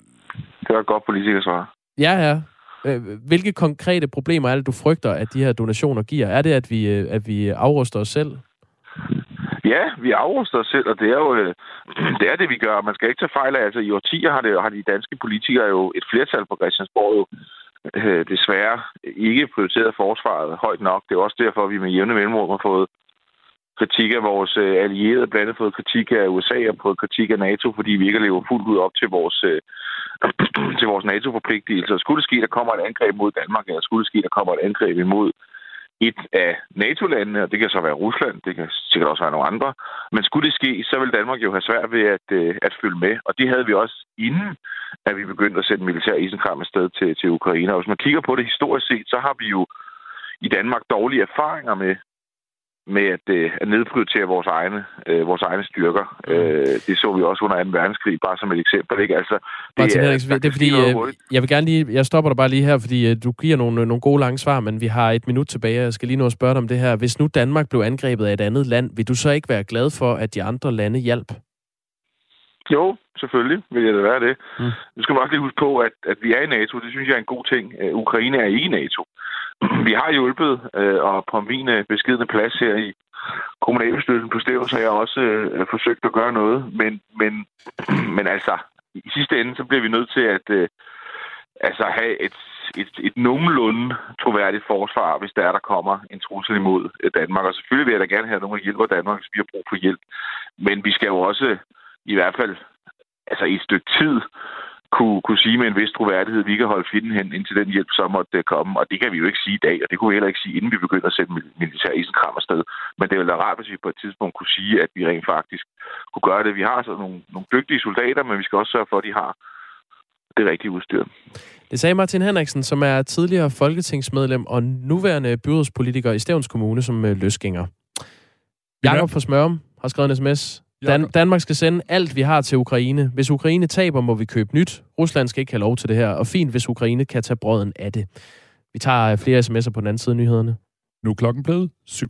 det var et godt politikersvar.
Ja, ja. Øh, hvilke konkrete problemer er det, du frygter, at de her donationer giver? Er det, at vi, øh, at vi afruster os selv?
Ja, vi afruster os selv, og det er jo øh, det, er det vi gør. Man skal ikke tage fejl af. Altså, i årtier har, det, har de danske politikere jo et flertal på Christiansborg jo øh, desværre ikke prioriteret forsvaret højt nok. Det er også derfor, at vi med jævne mellemrum har fået kritik af vores øh, allierede, blandt andet fået kritik af USA og fået kritik af NATO, fordi vi ikke lever fuldt ud op til vores, øh, til vores NATO-forpligtelser. Skulle det ske, der kommer et angreb mod Danmark, eller skulle det ske, der kommer et angreb imod et af NATO-landene, og det kan så være Rusland, det kan sikkert også være nogle andre, men skulle det ske, så vil Danmark jo have svært ved at, øh, at følge med, og det havde vi også inden, at vi begyndte at sætte militær isenkram afsted til, til Ukraine. Og hvis man kigger på det historisk set, så har vi jo i Danmark dårlige erfaringer med med at, øh, at nedprioritere vores egne, øh, vores egne styrker. Mm. Øh, det så vi også under 2. verdenskrig, bare som et eksempel. Ikke? Altså, det,
Martin er, Henriksen, det er fordi, øh, jeg vil gerne lige, jeg stopper dig bare lige her, fordi øh, du giver nogle, nogle gode lange svar, men vi har et minut tilbage, jeg skal lige nå at spørge dig om det her. Hvis nu Danmark blev angrebet af et andet land, vil du så ikke være glad for, at de andre lande hjælp?
Jo, selvfølgelig vil jeg da være det. Mm. Nu skal man også lige huske på, at, at vi er i NATO. Det synes jeg er en god ting. Ukraine er ikke i NATO. Vi har hjulpet, øh, og på min øh, uh, beskidende plads her i kommunalbestyrelsen på Stævns har jeg også øh, forsøgt at gøre noget. Men, men, men altså, i sidste ende, så bliver vi nødt til at øh, altså have et, et, et nogenlunde troværdigt forsvar, hvis der er, der kommer en trussel imod øh, Danmark. Og selvfølgelig vil jeg da gerne have, nogen, der hjælper Danmark, hvis vi har brug for hjælp. Men vi skal jo også i hvert fald altså i et stykke tid kunne, kunne sige med en vis troværdighed, at vi kan holde fjenden hen indtil den hjælp så måtte komme. Og det kan vi jo ikke sige i dag, og det kunne vi heller ikke sige, inden vi begynder at sætte militær isenkram afsted. Men det ville være rart, hvis vi på et tidspunkt kunne sige, at vi rent faktisk kunne gøre det. Vi har så nogle, nogle dygtige soldater, men vi skal også sørge for, at de har det rigtige udstyr.
Det sagde Martin Henriksen, som er tidligere folketingsmedlem og nuværende byrådspolitiker i Stævns Kommune som øh, løsgænger. Jakob fra Smørum har skrevet en sms. Dan- Danmark skal sende alt, vi har til Ukraine. Hvis Ukraine taber, må vi købe nyt. Rusland skal ikke have lov til det her. Og fint, hvis Ukraine kan tage brøden af det. Vi tager øh, flere sms'er på den anden side af nyhederne.
Nu er klokken blevet syv.